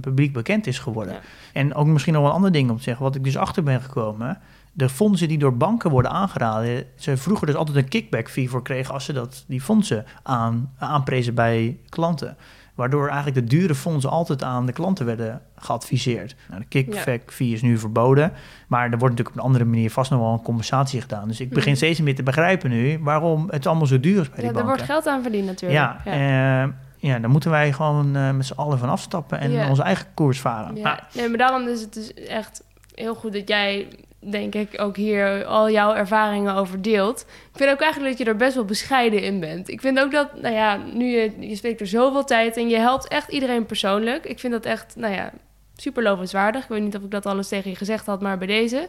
publiek bekend is geworden. En ook misschien nog wel een ander ding om te zeggen, wat ik dus achter ben gekomen. De fondsen die door banken worden aangeraden, ze vroeger dus altijd een kickback fee voor kregen als ze dat, die fondsen aan, aanprezen bij klanten. Waardoor eigenlijk de dure fondsen altijd aan de klanten werden geadviseerd. Nou, de kickback fee is nu verboden. Maar er wordt natuurlijk op een andere manier vast nog wel een compensatie gedaan. Dus ik begin Mhm. steeds meer te begrijpen nu waarom het allemaal zo duur is bij Ja, die er banken. wordt geld aan verdiend natuurlijk. Ja, ja. ja, dan moeten wij gewoon eh, met z'n allen van afstappen en Ja. onze eigen koers varen. Ja, Nou, nee, maar daarom is het dus echt heel goed dat jij, denk ik, ook hier al jouw ervaringen over deelt. Ik vind ook eigenlijk dat je er best wel bescheiden in bent. Ik vind ook dat, nou ja, nu je, je steekt er zoveel tijd in, je helpt echt iedereen persoonlijk. Ik vind dat echt, nou ja, super lovenswaardig. Ik weet niet of ik dat alles tegen je gezegd had, maar bij deze.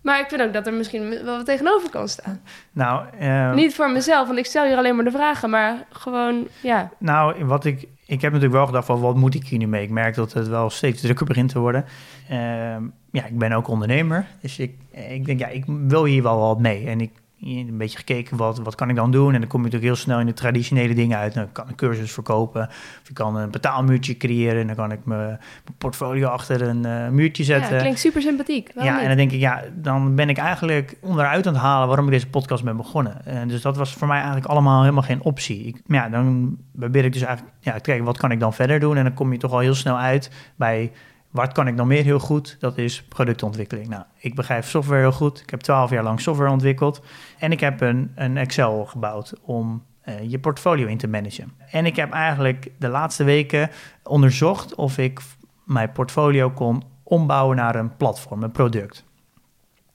Maar ik vind ook dat er misschien wel wat tegenover kan staan. nou, eh, Niet voor mezelf, want ik stel hier alleen maar de vragen, maar gewoon, ja. nou, wat ik, ik heb natuurlijk wel gedacht van wat moet ik hier nu mee? Ik merk dat het wel steeds drukker begint te worden. Ehm, ja, ik ben ook ondernemer, dus ik, ik denk ja, ik wil hier wel wat mee. En ik een beetje gekeken wat, wat kan ik dan doen. En dan kom je natuurlijk heel snel in de traditionele dingen uit. Dan kan ik een cursus verkopen. Of ik kan een betaalmuurtje creëren. En dan kan ik mijn, mijn portfolio achter een eh, muurtje zetten. Ja, klinkt super sympathiek. Waarom Ja, niet? en dan denk ik, ja, dan ben ik eigenlijk onderuit aan het halen waarom ik deze podcast ben begonnen. En dus dat was voor mij eigenlijk allemaal helemaal geen optie. Ik, ja, dan probeer ik dus eigenlijk ja, te kijken, wat kan ik dan verder doen? En dan kom je toch al heel snel uit bij, wat kan ik dan meer heel goed? Dat is productontwikkeling. Nou, ik begrijp software heel goed. Ik heb twaalf jaar lang software ontwikkeld. En ik heb een, een Excel gebouwd om eh, je portfolio in te managen. En ik heb eigenlijk de laatste weken onderzocht of ik mijn portfolio kon ombouwen naar een platform, een product.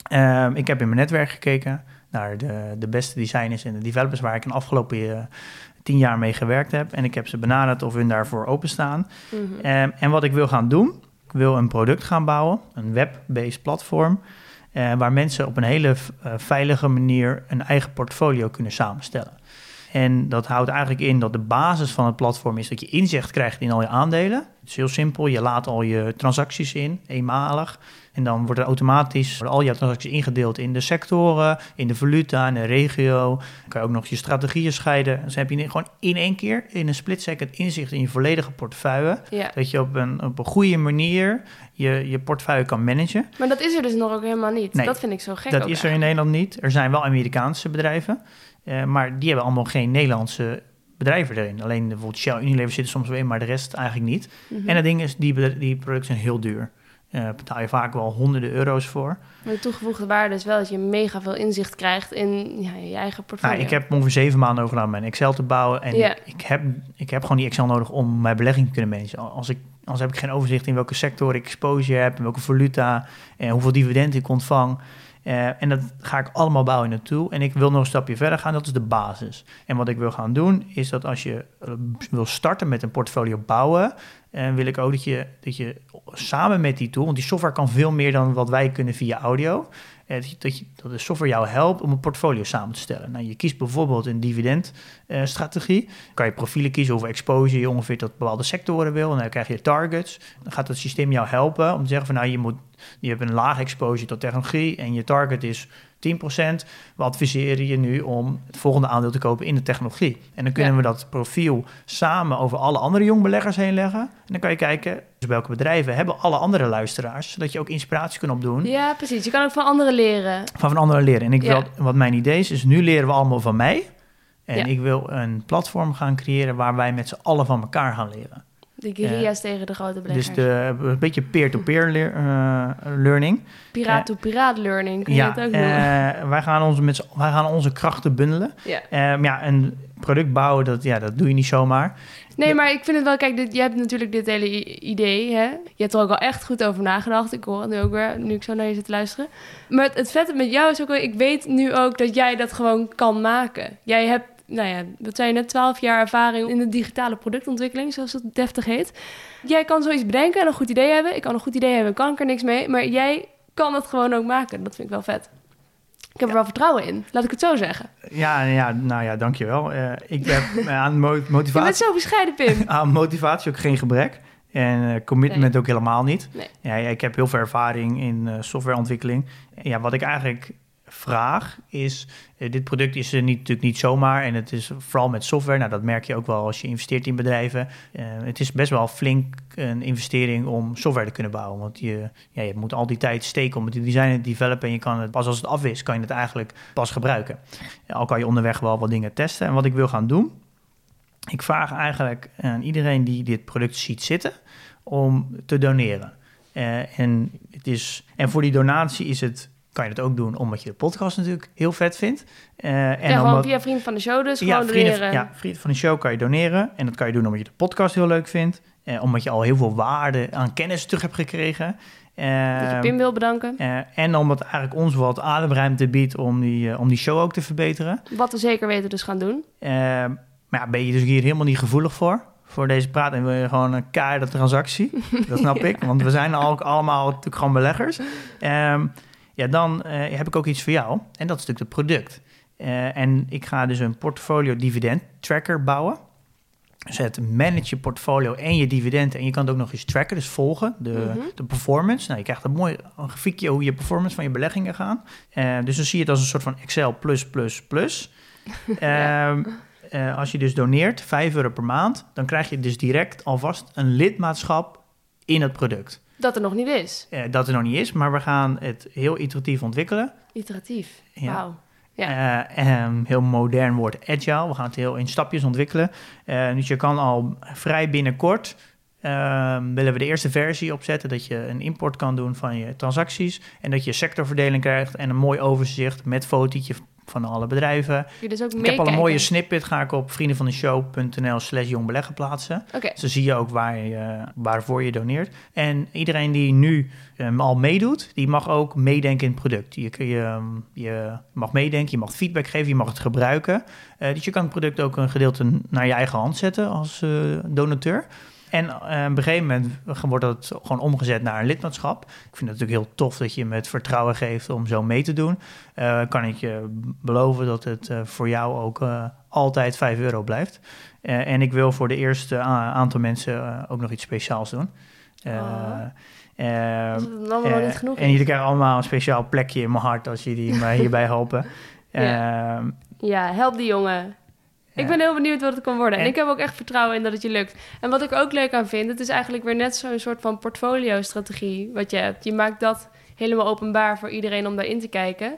Ehm, ik heb in mijn netwerk gekeken naar de, de beste designers en de developers waar ik in de afgelopen eh, tien jaar mee gewerkt heb. En ik heb ze benaderd of hun daarvoor openstaan. Mhm. Ehm, en wat ik wil gaan doen, ik wil een product gaan bouwen, een web-based platform, eh, waar mensen op een hele eh, veilige manier een eigen portfolio kunnen samenstellen. En dat houdt eigenlijk in dat de basis van het platform is dat je inzicht krijgt in al je aandelen. Het is heel simpel, je laat al je transacties in, eenmalig. En dan wordt er automatisch worden al je transacties ingedeeld in de sectoren, in de valuta, in de regio. Dan kan je ook nog je strategieën scheiden. Dus heb je gewoon in één keer, in een split second, inzicht in je volledige portefeuille. Ja. Dat je op een, op een goede manier je, je portefeuille kan managen. Maar dat is er dus nog ook helemaal niet. Nee, dat vind ik zo gek dat is er in Nederland niet. Er zijn wel Amerikaanse bedrijven, eh, maar die hebben allemaal geen Nederlandse bedrijven erin. Alleen bijvoorbeeld Shell Unilever zit er soms wel in, maar de rest eigenlijk niet. Mhm. En het ding is, die, die producten zijn heel duur. Eh betaal je vaak wel honderden euro's voor. Maar de toegevoegde waarde is wel dat je mega veel inzicht krijgt in ja, je eigen portfolio. Nou, ik heb ongeveer zeven maanden over gedaan om mijn Excel te bouwen. En ik, ik, heb, ik heb gewoon die Excel nodig om mijn belegging te kunnen managen. Als ik, anders heb ik geen overzicht in welke sector ik exposure heb, in welke valuta, en hoeveel dividend ik ontvang. Eh, en dat ga ik allemaal bouwen naartoe. En ik wil nog een stapje verder gaan, dat is de basis. En wat ik wil gaan doen, is dat als je eh, wil starten met een portfolio bouwen, eh, wil ik ook dat je, dat je samen met die tool, want die software kan veel meer dan wat wij kunnen via audio. eh, dat, dat, je, dat de software jou helpt om een portfolio samen te stellen. Nou, je kiest bijvoorbeeld een dividendstrategie. kan je profielen kiezen hoeveel exposure je ongeveer tot bepaalde sectoren wil. En dan krijg je targets. Dan gaat het systeem jou helpen om te zeggen van nou, je, moet, je hebt een laag exposure tot technologie en je target is 10%. We adviseren je nu om het volgende aandeel te kopen in de technologie. En dan kunnen Ja. we dat profiel samen over alle andere jongbeleggers heen leggen. En dan kan je kijken dus welke bedrijven hebben alle andere luisteraars, zodat je ook inspiratie kunt opdoen Ja, precies. Je kan ook van anderen leren. van van anderen leren. En ik Ja. wil, wat mijn idee is, is nu leren we allemaal van mij. En Ja. ik wil een platform gaan creëren waar wij met z'n allen van elkaar gaan leren. De guerrilla's tegen de grote beleggers. Dus de, een beetje peer-to-peer eh, learning. Piraat-to-piraat learning, kun je Ja, het ook noemen. eh, wij, gaan onze met wij gaan onze krachten bundelen. ja. Ja, een product bouwen, dat, ja, dat doe je niet zomaar. Nee, maar ik vind het wel, kijk, dit, jij hebt natuurlijk dit hele idee, hè? Je hebt er ook al echt goed over nagedacht. Ik hoor het nu ook weer, nu ik zo naar je zit te luisteren. Maar het, het vette met jou is ook wel, ik weet nu ook dat jij dat gewoon kan maken. Jij hebt, nou ja, wat zei je net, 12 jaar ervaring in de digitale productontwikkeling, zoals het deftig heet. Jij kan zoiets bedenken en een goed idee hebben. Ik kan een goed idee hebben, kan ik er niks mee. Maar jij kan het gewoon ook maken. Dat vind ik wel vet. Ik heb er wel vertrouwen in, laat ik het zo zeggen. Ja, ja nou ja, dankjewel. Eh ik heb eh, aan mo- Je bent motivatie, zo bescheiden, Pim. aan motivatie ook geen gebrek. En eh, commitment ook helemaal niet. Nee. Ja, ja, ik heb heel veel ervaring in softwareontwikkeling. Ja, wat ik eigenlijk vraag is, eh, dit product is er niet, natuurlijk niet zomaar en het is vooral met software. Nou, dat merk je ook wel als je investeert in bedrijven. Eh, het is best wel flink een investering om software te kunnen bouwen, want je, ja, je moet al die tijd steken om het te designen en te developen en je kan het pas als het af is, kan je het eigenlijk pas gebruiken. Al kan je onderweg wel wat dingen testen. En wat ik wil gaan doen, ik vraag eigenlijk aan iedereen die dit product ziet zitten om te doneren. Eh, en, het is, en voor die donatie is het, kan je het ook doen omdat je de podcast natuurlijk heel vet vindt. Eh, en ja, omdat, via vriend van de show dus, ja, gewoon vrienden, leren. ja, vrienden van de show kan je doneren. En dat kan je doen omdat je de podcast heel leuk vindt. Eh, omdat je al heel veel waarde aan kennis terug hebt gekregen. Eh, Dat je Pim wil bedanken. eh, en omdat eigenlijk ons wat ademruimte biedt om die, om die show ook te verbeteren. Wat we zeker weten dus gaan doen. Eh, maar ja, ben je dus hier helemaal niet gevoelig voor? Voor deze praat en wil je gewoon een keiharde transactie? Dat snap ik, want we zijn ook allemaal natuurlijk gewoon beleggers. Ehm, ja, dan eh, heb ik ook iets voor jou. En dat is natuurlijk het product. Eh, en ik ga dus een portfolio dividend tracker bouwen. Dus het manage je portfolio en je dividenden. En je kan het ook nog eens tracken, dus volgen, de, Mhm. de performance. Nou, je krijgt een mooi een grafiekje hoe je performance van je beleggingen gaan. Eh, dus dan zie je het als een soort van Excel plus, plus, plus. Ja. Ehm, eh, als je dus doneert, 5 euro per maand, dan krijg je dus direct alvast een lidmaatschap in het product. Dat er nog niet is. Eh, dat er nog niet is, maar we gaan het heel iteratief ontwikkelen. Iteratief. Ja. Wauw. Eh, ehm, heel modern woord agile. We gaan het heel in stapjes ontwikkelen. Eh, dus je kan al vrij binnenkort ehm, willen we de eerste versie opzetten dat je een import kan doen van je transacties en dat je sectorverdeling krijgt en een mooi overzicht met fotootje van alle bedrijven. Dus ook Ik heb al een mooie snippet, ga ik op vriendenvandeshow.nl slash jongbeleggen plaatsen. Oké. Dus dan zie je ook waar je, waarvoor je doneert. En iedereen die nu ehm, al meedoet, die mag ook meedenken in het product. Je, ehm, je mag meedenken, je mag feedback geven, je mag het gebruiken. Eh, dus je kan het product ook een gedeelte naar je eigen hand zetten als eh, donateur. En eh, op een gegeven moment wordt dat gewoon omgezet naar een lidmaatschap. Ik vind het natuurlijk heel tof dat je me het vertrouwen geeft om zo mee te doen. Eh, kan ik je beloven dat het eh, voor jou ook altijd 5 euro blijft. En ik wil voor de eerste aantal mensen ook nog iets speciaals doen. Oh. het dan allemaal niet genoeg en jullie is. krijgen allemaal een speciaal plekje in mijn hart als jullie mij hierbij helpen. Ja. Ehm, Ja, help die jongen. Ik ben heel benieuwd wat het kan worden. En, En- ik heb ook echt vertrouwen in dat het je lukt. En wat ik ook leuk aan vind, het is eigenlijk weer net zo'n soort van portfolio-strategie wat je hebt. Je maakt dat helemaal openbaar voor iedereen om daarin te kijken.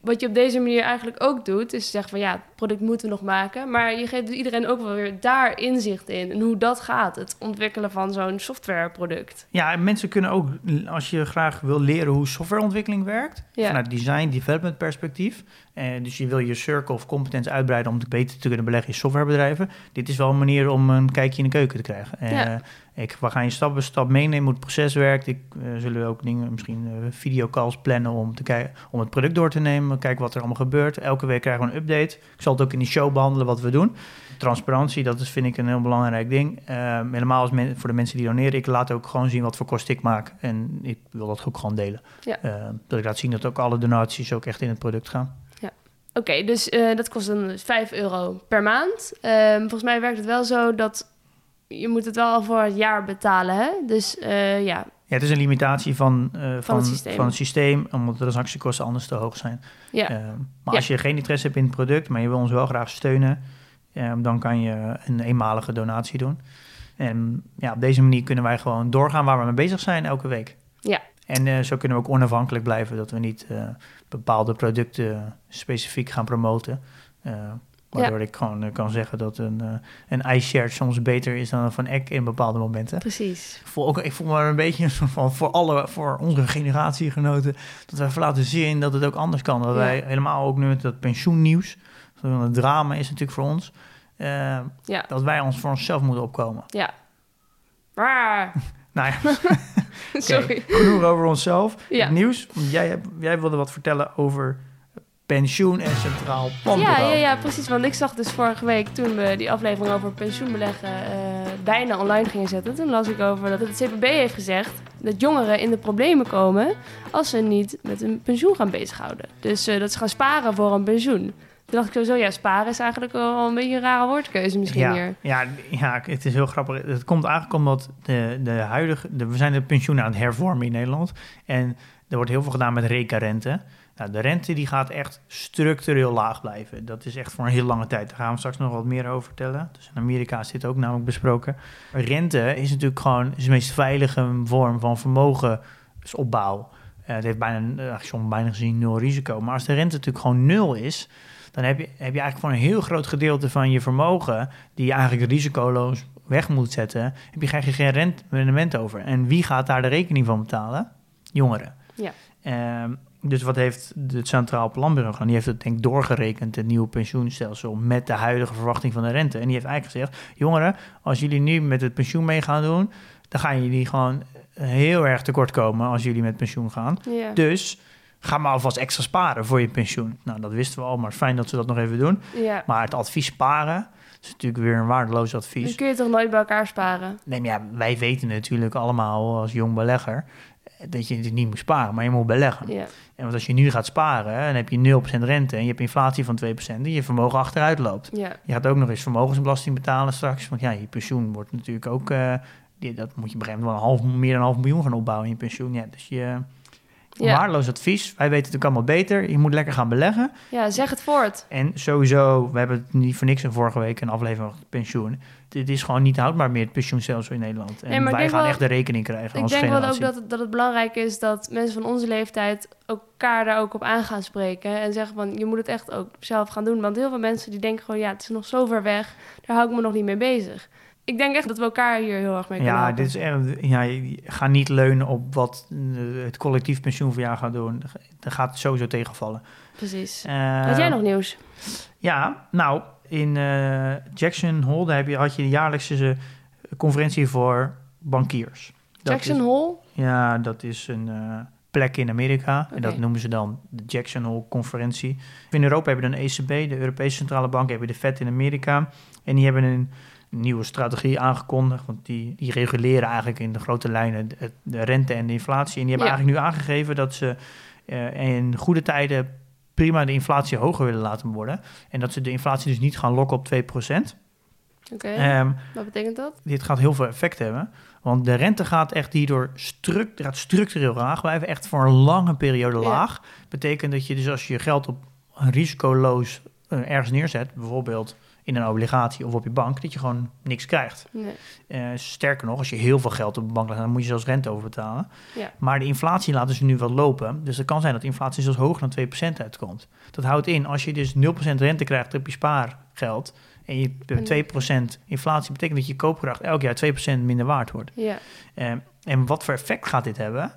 Wat je op deze manier eigenlijk ook doet, is zeggen van ja, het product moeten we nog maken. Maar je geeft iedereen ook wel weer daar inzicht in. En hoe dat gaat, het ontwikkelen van zo'n softwareproduct. Ja, en mensen kunnen ook, als je graag wil leren hoe softwareontwikkeling werkt, Ja. vanuit design, development perspectief. Eh, dus je wil je circle of competence uitbreiden om beter te kunnen beleggen in softwarebedrijven. Dit is wel een manier om een kijkje in de keuken te krijgen. Eh, Ja. Ik, we gaan je stap voor stap meenemen hoe het proces werkt. Ik eh, zullen ook dingen, misschien eh, videocalls plannen om, te kijken, om het product door te nemen. Kijken wat er allemaal gebeurt. Elke week krijgen we een update. Ik zal het ook in die show behandelen wat we doen. Transparantie, dat is vind ik een heel belangrijk ding. Eh, helemaal als men- voor de mensen die doneren. Ik laat ook gewoon zien wat voor kosten ik maak. En ik wil dat ook gewoon delen. Ja. Eh, dat ik laat zien dat ook alle donaties ook echt in het product gaan. Oké, dus eh, dat kost dan dus 5 euro per maand. Ehm, volgens mij werkt het wel zo dat je moet het wel al voor het jaar betalen, hè? Dus eh, ja, Ja, het is een limitatie van, eh, van, het systeem. van het systeem, omdat de transactiekosten anders te hoog zijn. ja. Eh, maar Ja. als je geen interesse hebt in het product, maar je wil ons wel graag steunen, dan kan je een eenmalige donatie doen. En ja, op deze manier kunnen wij gewoon doorgaan waar we mee bezig zijn elke week. Ja. En zo kunnen we ook onafhankelijk blijven, dat we niet bepaalde producten specifiek gaan promoten. Waardoor ik gewoon eh, kan zeggen dat een, eh, een iShared soms beter is dan een Van Eck in bepaalde momenten. Precies. Ik voel, ook, ik voel me een beetje van voor alle, voor onze generatiegenoten, dat wij laten zien dat het ook anders kan. Dat Ja. wij helemaal ook nu met dat pensioennieuws, zo'n een drama is natuurlijk voor ons, eh, Ja. dat wij ons voor onszelf moeten opkomen. Ja. Maar, Nou ja, sorry. genoeg over onszelf. Ja. Het nieuws, want jij, jij wilde wat vertellen over pensioen en centraal Ja, planbureau. ja, ja, precies. Want ik zag dus vorige week, toen we die aflevering over pensioenbeleggen eh, bijna online gingen zetten, toen las ik over dat het CPB heeft gezegd dat jongeren in de problemen komen als ze niet met hun pensioen gaan bezighouden. Dus eh, dat ze gaan sparen voor een pensioen. Toen dacht ik sowieso, ja, sparen is eigenlijk wel een beetje een rare woordkeuze misschien ja, hier. Ja, ja, het is heel grappig. Het komt eigenlijk omdat de, de huidige... De, we zijn de pensioenen aan het hervormen in Nederland. En er wordt heel veel gedaan met reka-rente. Nou, de rente die gaat echt structureel laag blijven. Dat is echt voor een heel lange tijd. Daar gaan we straks nog wat meer over vertellen. Dus in Amerika is dit ook namelijk besproken. Rente is natuurlijk gewoon is de meest veilige vorm van vermogensopbouw. Eh, het heeft bijna, eh, soms bijna gezien nul risico. Maar als de rente natuurlijk gewoon nul is... dan heb je, heb je eigenlijk voor een heel groot gedeelte van je vermogen... die je eigenlijk risicoloos weg moet zetten... heb je krijg je geen rendement over. En wie gaat daar de rekening van betalen? Jongeren. Ja. Ehm, dus wat heeft het Centraal Planbureau gedaan? Die heeft het denk ik doorgerekend, het nieuwe pensioenstelsel, met de huidige verwachting van de rente. En die heeft eigenlijk gezegd, jongeren, als jullie nu met het pensioen mee gaan doen, dan gaan jullie gewoon heel erg tekort komen als jullie met pensioen gaan. Dus ga maar alvast extra sparen voor je pensioen. Nou, dat wisten we al, maar fijn dat ze dat nog even doen. Maar het advies sparen is natuurlijk weer een waardeloos Dan advies. kun je toch nooit bij elkaar sparen? Nee, maar ja, wij weten natuurlijk allemaal als jong belegger dat je natuurlijk niet moet sparen, maar je moet beleggen. Ja. En want als je nu gaat sparen, dan heb je 0% rente en je hebt inflatie van 2% en je vermogen achteruit loopt. Ja. Je gaat ook nog eens vermogensbelasting betalen straks, want ja, je pensioen wordt natuurlijk ook, die, dat moet je moment wel een half, meer dan een half miljoen gaan opbouwen in je pensioen. Ja, dus je, Ja. waardeloos advies. Wij weten het natuurlijk allemaal beter. Je moet lekker gaan beleggen. ja, zeg het voort. En sowieso, we hebben het niet voor niks in vorige week een aflevering over het pensioen. Dit is gewoon niet houdbaar meer, het pensioenstelsel in Nederland. En Nee, ik wij gaan wel- echt de rekening krijgen Ik als denk wel ook dat het, dat het belangrijk is dat mensen van onze leeftijd elkaar daar ook op aan gaan spreken. En zeggen van, je moet het echt ook zelf gaan doen. Want heel veel mensen die denken gewoon, ja, het is nog zo ver weg. Daar hou ik me nog niet mee bezig. Ik denk echt dat we elkaar hier heel erg mee kunnen Ja, helpen. dit is echt, ja, je- ga niet leunen op wat eh, het collectief pensioen voor jou gaat doen. Dat gaat het sowieso tegenvallen. Precies. Eh, Had jij nog nieuws? Ja, nou, in eh, Jackson Hole daar heb je, had je de jaarlijkse eh, conferentie voor bankiers. Dat Jackson is- Hole? Ja, dat is een eh, plek in Amerika. En dat noemen ze dan de Jackson Hole Conferentie. In Europa hebben we dan ECB, de Europese Centrale Bank, hebben we de Fed in Amerika. En die hebben een nieuwe strategie aangekondigd. Want die, die reguleren eigenlijk in de grote lijnen de, de rente en de inflatie. En die hebben Ja. eigenlijk nu aangegeven dat ze in goede tijden prima de inflatie hoger willen laten worden. En dat ze de inflatie dus niet gaan lokken op 2%. Oké, Ehm, wat betekent dat? dit gaat heel veel effect hebben. Want de rente gaat echt hierdoor struct, gaat structureel laag blijven. Echt voor een lange periode Ja. laag. Betekent dat je dus als je je geld op een risicoloos eh, ergens neerzet, bijvoorbeeld in een obligatie of op je bank, dat je gewoon niks krijgt. Nee. Eh, sterker nog, als je heel veel geld op de bank laat, dan moet je zelfs rente over betalen. Ja. Maar de inflatie laten ze nu wel lopen. Dus het kan zijn dat de inflatie zelfs hoger dan 2% uitkomt. Dat houdt in, als je dus 0% rente krijgt op je spaargeld en je hebt 2% inflatie, betekent dat je koopkracht elk jaar 2% minder waard wordt. Ja. Eh, en wat voor effect gaat dit hebben?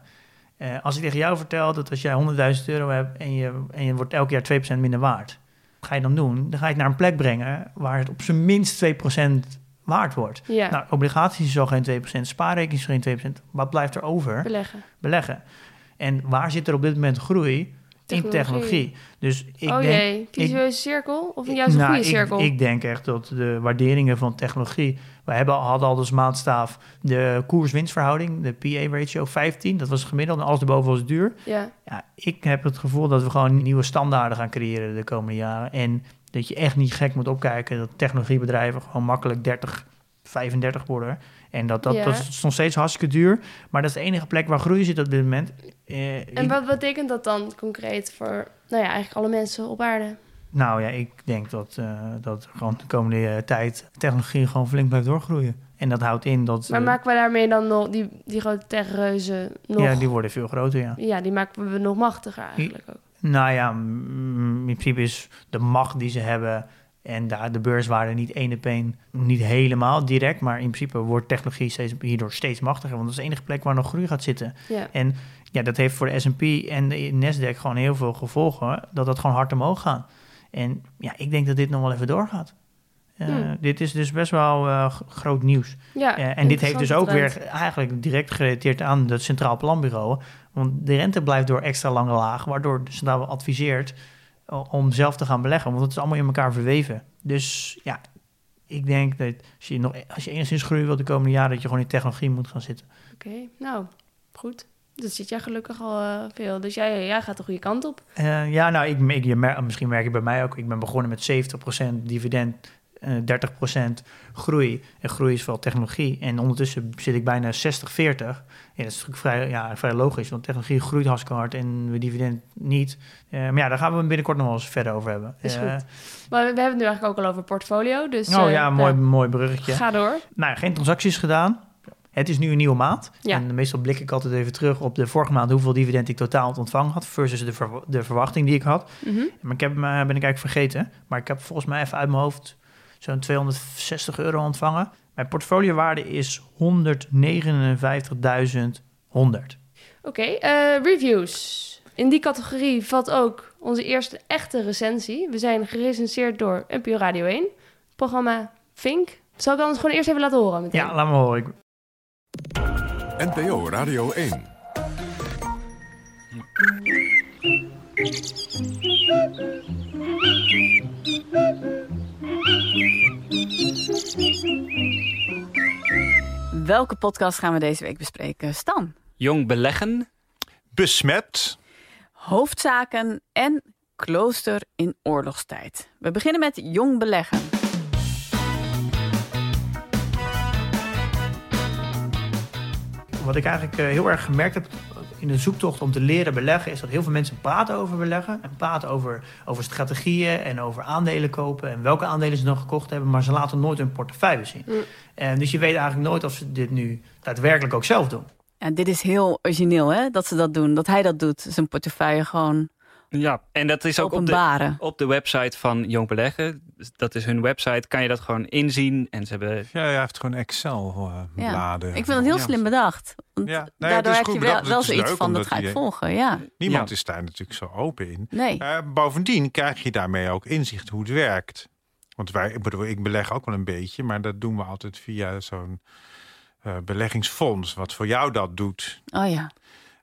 Eh, als ik tegen jou vertel dat als jij 100.000 euro hebt en je, en je wordt elk jaar 2% minder waard, wat ga je dan doen? Dan ga je het naar een plek brengen waar het op zijn minst 2% waard wordt. Ja. Nou, obligaties is al geen 2%, spaarrekening is geen 2%. Wat blijft er over? Beleggen. Beleggen. En waar zit er op dit moment groei? In Technologie. technologie. Dus ik oh denk, jee, visueuze cirkel? Of juist een nou, goede ik- cirkel? Ik, denk echt dat de waarderingen van technologie... We hebben, hadden al als maatstaaf de koers-winstverhouding, de PA-ratio 15. Dat was het gemiddelde en alles erboven was duur. Ja, Ja, ik heb het gevoel dat we gewoon nieuwe standaarden gaan creëren de komende jaren. En dat je echt niet gek moet opkijken dat technologiebedrijven gewoon makkelijk 30, 35 worden. En dat, dat, Ja. dat is nog steeds hartstikke duur. Maar dat is de enige plek waar groei zit op dit moment. Eh, en wat betekent dat dan concreet voor, nou ja, eigenlijk alle mensen op aarde? Nou ja, ik denk dat, eh, dat gewoon de komende tijd technologie gewoon flink blijft doorgroeien. En dat houdt in dat... Maar eh, maken we daarmee dan nog die, die grote techreuzen nog... Ja, die worden veel groter, ja. Ja, die maken we nog machtiger eigenlijk ook. Nou ja, in principe is de macht die ze hebben En daar de beurswaarde niet één op één, niet helemaal direct, maar in principe wordt technologie steeds, hierdoor steeds machtiger. Want dat is de enige plek waar nog groei gaat zitten. Ja. En ja, dat heeft voor de S&P en de Nasdaq gewoon heel veel gevolgen, dat dat gewoon hard omhoog gaat. En ja, ik denk dat dit nog wel even doorgaat. Uh, Hmm. Dit is dus best wel uh, groot nieuws. Ja, Uh, en dit heeft dus ook weer eigenlijk direct gerelateerd aan het Centraal Planbureau. Want de rente blijft door extra lange laag, waardoor de Centraal adviseert om zelf te gaan beleggen. Want het is allemaal in elkaar verweven. Dus ja, ik denk dat als je, nog, als je enigszins groei wilt de komende jaren, dat je gewoon in technologie moet gaan zitten. Oké, nou, goed. Dat zit jij gelukkig al eh, veel. Dus jij, jij gaat de goede kant op. Uh, ja, nou, ik, ik, je mer misschien merk je bij mij ook. Ik ben begonnen met 70% dividend, uh, 30% groei. En groei is vooral technologie. En ondertussen zit ik bijna 60-40. Ja, dat is natuurlijk vrij, ja, vrij logisch, want technologie groeit hartstikke hard en we dividend niet. Uh, maar ja, daar gaan we binnenkort nog wel eens verder over hebben. Is goed. Maar we hebben het nu eigenlijk ook al over portfolio. Dus, oh ja, mooi, mooi bruggetje. Ga door. Nou, geen transacties gedaan. Het is nu een nieuwe maand. Ja. En meestal blik ik altijd even terug op de vorige maand hoeveel dividend ik totaal ontvangen had. Versus de, ver de verwachting die ik had. Mm -hmm. Maar ik heb, ben ik eigenlijk vergeten. Maar ik heb volgens mij even uit mijn hoofd zo'n 260 euro ontvangen. Mijn portfoliowaarde is 159.100. Oké, okay, uh, reviews. In die categorie valt ook onze eerste echte recensie. We zijn gerecenseerd door NPO Radio 1. Programma Fink. Zal ik anders gewoon eerst even laten horen? Meteen? Ja, laat me horen. Ik... NPO Radio 1. Welke podcast gaan we deze week bespreken? Stan. Jong beleggen. Besmet. Hoofdzaken en klooster in oorlogstijd. We beginnen met jong beleggen. Wat ik eigenlijk uh, heel erg gemerkt heb in de zoektocht om te leren beleggen, is dat heel veel mensen praten over beleggen. En praten over, over strategieën en over aandelen kopen en welke aandelen ze dan gekocht hebben, maar ze laten nooit hun portefeuille zien. Mm. En dus je weet eigenlijk nooit of ze dit nu daadwerkelijk ook zelf doen. Ja, dit is heel origineel, hè, dat ze dat doen. Dat hij dat doet, zijn portefeuille gewoon Ja, en dat is ook op de, op de website van Jong Beleggen. Dat is hun website, kan je dat gewoon inzien. En ze hebben... Ja, hij heeft gewoon Excel-bladen. Ja. Ik vind het heel slim bedacht. Want ja. nee, daardoor heb je wel, wel zoiets van, dat ga ik volgen. Ja. Niemand Ja. is daar natuurlijk zo open in. Nee. Eh, bovendien krijg je daarmee ook inzicht hoe het werkt. Want wij, ik bedoel, ik beleg ook wel een beetje, maar dat doen we altijd via zo'n eh, beleggingsfonds, wat voor jou dat doet. Oh ja.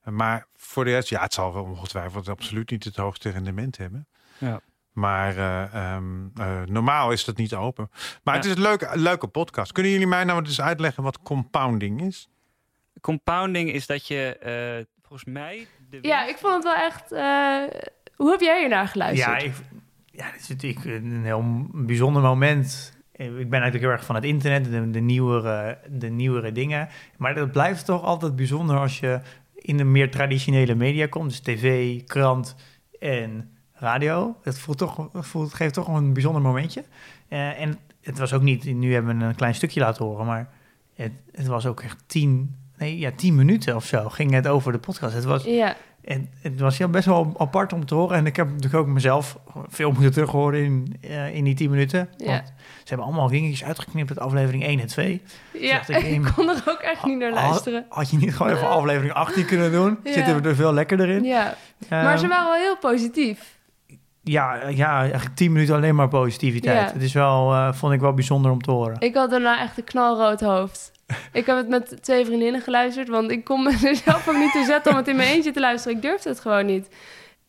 Maar voor de rest, ja, het zal wel ongetwijfeld absoluut niet het hoogste rendement hebben. Ja. Maar eh, ehm, eh, normaal is dat niet open. Maar Ja. het is een leuke, leuke podcast. Kunnen jullie mij nou eens uitleggen wat compounding is? Compounding is dat je eh, volgens mij... De Ja, ik vond het wel echt... eh, hoe heb jij hiernaar geluisterd? Ja, ik, ja, dit is natuurlijk een heel bijzonder moment. Ik ben eigenlijk heel erg van het internet, de, de, nieuwere, de nieuwere dingen. Maar dat blijft toch altijd bijzonder als je in de meer traditionele media komt. Dus tv, krant en radio. Dat voelt toch, voelt, geeft toch een bijzonder momentje. Eh, en het was ook niet, nu hebben we een klein stukje laten horen, maar het, het was ook echt tien, nee, ja, tien minuten of zo ging het over de podcast. Het was, Ja, en het was ja, best wel apart om te horen. En ik heb natuurlijk ook mezelf veel moeten terughoren in, eh, in die 10 minuten. Ja. Want ze hebben allemaal dingetjes uitgeknipt uit aflevering 1 en 2. ja. ik, ik kon er ook echt niet naar luisteren. Had, had je niet gewoon even aflevering 18 kunnen doen? Ja. Zitten we er veel lekkerder in. Ja, maar Ehm, ze waren wel heel positief. ja, ja, eigenlijk 10 minuten alleen maar positiviteit. Ja. Het is wel, eh, vond ik wel bijzonder om te horen. Ik had daarna echt een knalrood hoofd. Ik heb het met twee vriendinnen geluisterd, want ik kon mezelf ook niet toe zetten om het in mijn eentje te luisteren. Ik durfde het gewoon niet.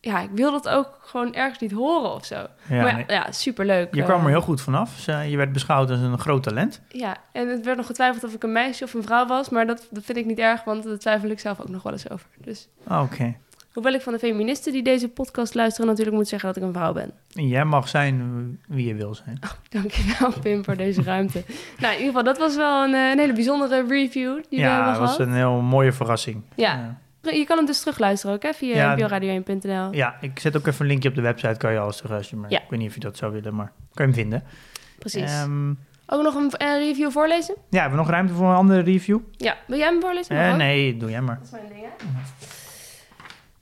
Ja, ik wilde het ook gewoon ergens niet horen of zo. Ja, maar ja, nee. ja superleuk. Je kwam Eh, er heel goed vanaf. Je werd beschouwd als een groot talent. Ja, en het werd nog getwijfeld of ik een meisje of een vrouw was, maar dat, dat vind ik niet erg, want daar twijfel ik zelf ook nog wel eens over. Dus, Ah, Oké. Hoewel ik van de feministen die deze podcast luisteren natuurlijk moet zeggen dat ik een vrouw ben. En Jij mag zijn wie je wil zijn. Dankjewel Pim voor deze ruimte. nou, in ieder geval, dat was wel een, eh, een hele bijzondere review die we ja, hebben dat was gehad. een heel mooie verrassing. Ja. Je kan hem dus terugluisteren ook, hè, via Ja, nporadio1.nl. Ja, ik zet ook even een linkje op de website. Kan je alles terugluisteren. Maar Ja. ik weet niet of je dat zou willen, maar kan je hem vinden. Precies. Ehm, Ook nog een, een review voorlezen? ja, hebben we nog ruimte voor een andere review? Ja, wil jij hem voorlezen? Eh, nee, doe jij maar. Dat is mijn ding, hè?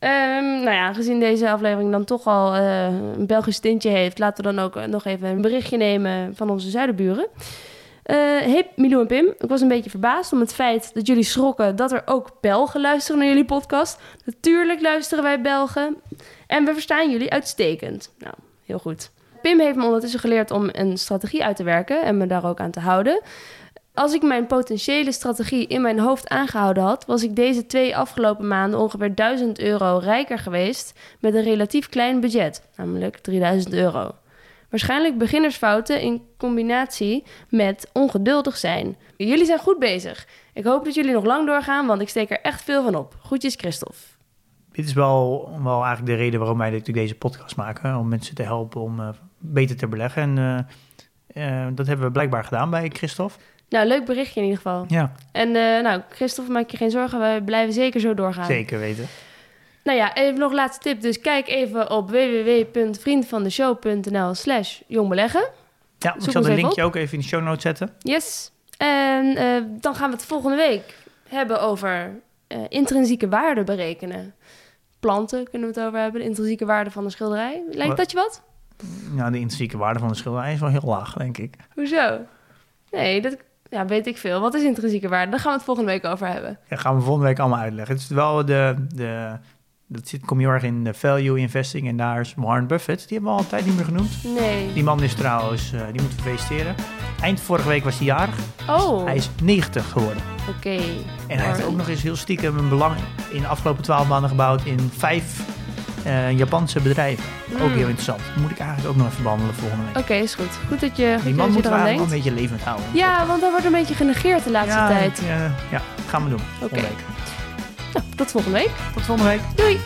Um, nou ja, gezien deze aflevering dan toch al uh, een Belgisch tintje heeft, laten we dan ook nog even een berichtje nemen van onze zuidenburen. Uh, hey Milou en Pim, ik was een beetje verbaasd om het feit dat jullie schrokken dat er ook Belgen luisteren naar jullie podcast. Natuurlijk luisteren wij Belgen en we verstaan jullie uitstekend. Nou, heel goed. Pim heeft me ondertussen geleerd om een strategie uit te werken en me daar ook aan te houden. Als ik mijn potentiële strategie in mijn hoofd aangehouden had, was ik deze twee afgelopen maanden ongeveer 1000 euro rijker geweest met een relatief klein budget, namelijk 3000 euro. Waarschijnlijk beginnersfouten in combinatie met ongeduldig zijn. Jullie zijn goed bezig. Ik hoop dat jullie nog lang doorgaan, want ik steek er echt veel van op. Groetjes, Christophe. Dit is wel, wel eigenlijk de reden waarom wij deze podcast maken. Om mensen te helpen om uh, beter te beleggen. En uh, uh, dat hebben we blijkbaar gedaan bij Christophe. Nou, leuk berichtje in ieder geval. Ja. En nou, Christophe, maak je geen zorgen. We blijven zeker zo doorgaan. Zeker weten. Nou ja, even nog laatste tip. Dus kijk even op www.vriendvandeshow.nl slash jongbeleggen. Ja, ik zal de linkje ook even in de show notes zetten. Yes. En uh, dan gaan we het volgende week hebben over uh, intrinsieke waarde berekenen. Planten kunnen we het over hebben. De intrinsieke waarde van een schilderij. Lijkt dat je wat? Nou, de intrinsieke waarde van een schilderij is wel heel laag, denk ik. Hoezo? Nee, dat ja, weet ik veel. Wat is intrinsieke waarde? Daar gaan we het volgende week over hebben. Ja, gaan we volgende week allemaal uitleggen. Het is wel de, de dat zit, kom je erg in de value investing. En daar is Warren Buffett. Die hebben we al een tijd niet meer genoemd. Nee. Die man is trouwens, uh, die moeten we feliciteren. Eind vorige week was hij jarig. Oh. Hij is 90 geworden. Oké. En hij heeft ook nog eens heel stiekem een belang in de afgelopen 12 maanden gebouwd in vijf uh, Japanse bedrijven. Mm. Ook heel interessant. Dat moet ik eigenlijk ook nog even behandelen volgende week. Oké, is goed. Goed dat je Die man moet we wel een beetje levend houden. Ja, want hij wordt een beetje genegeerd de laatste ja, tijd. Ja, ja, gaan we doen. Oké. Nou, tot volgende week. Tot volgende week. Doei.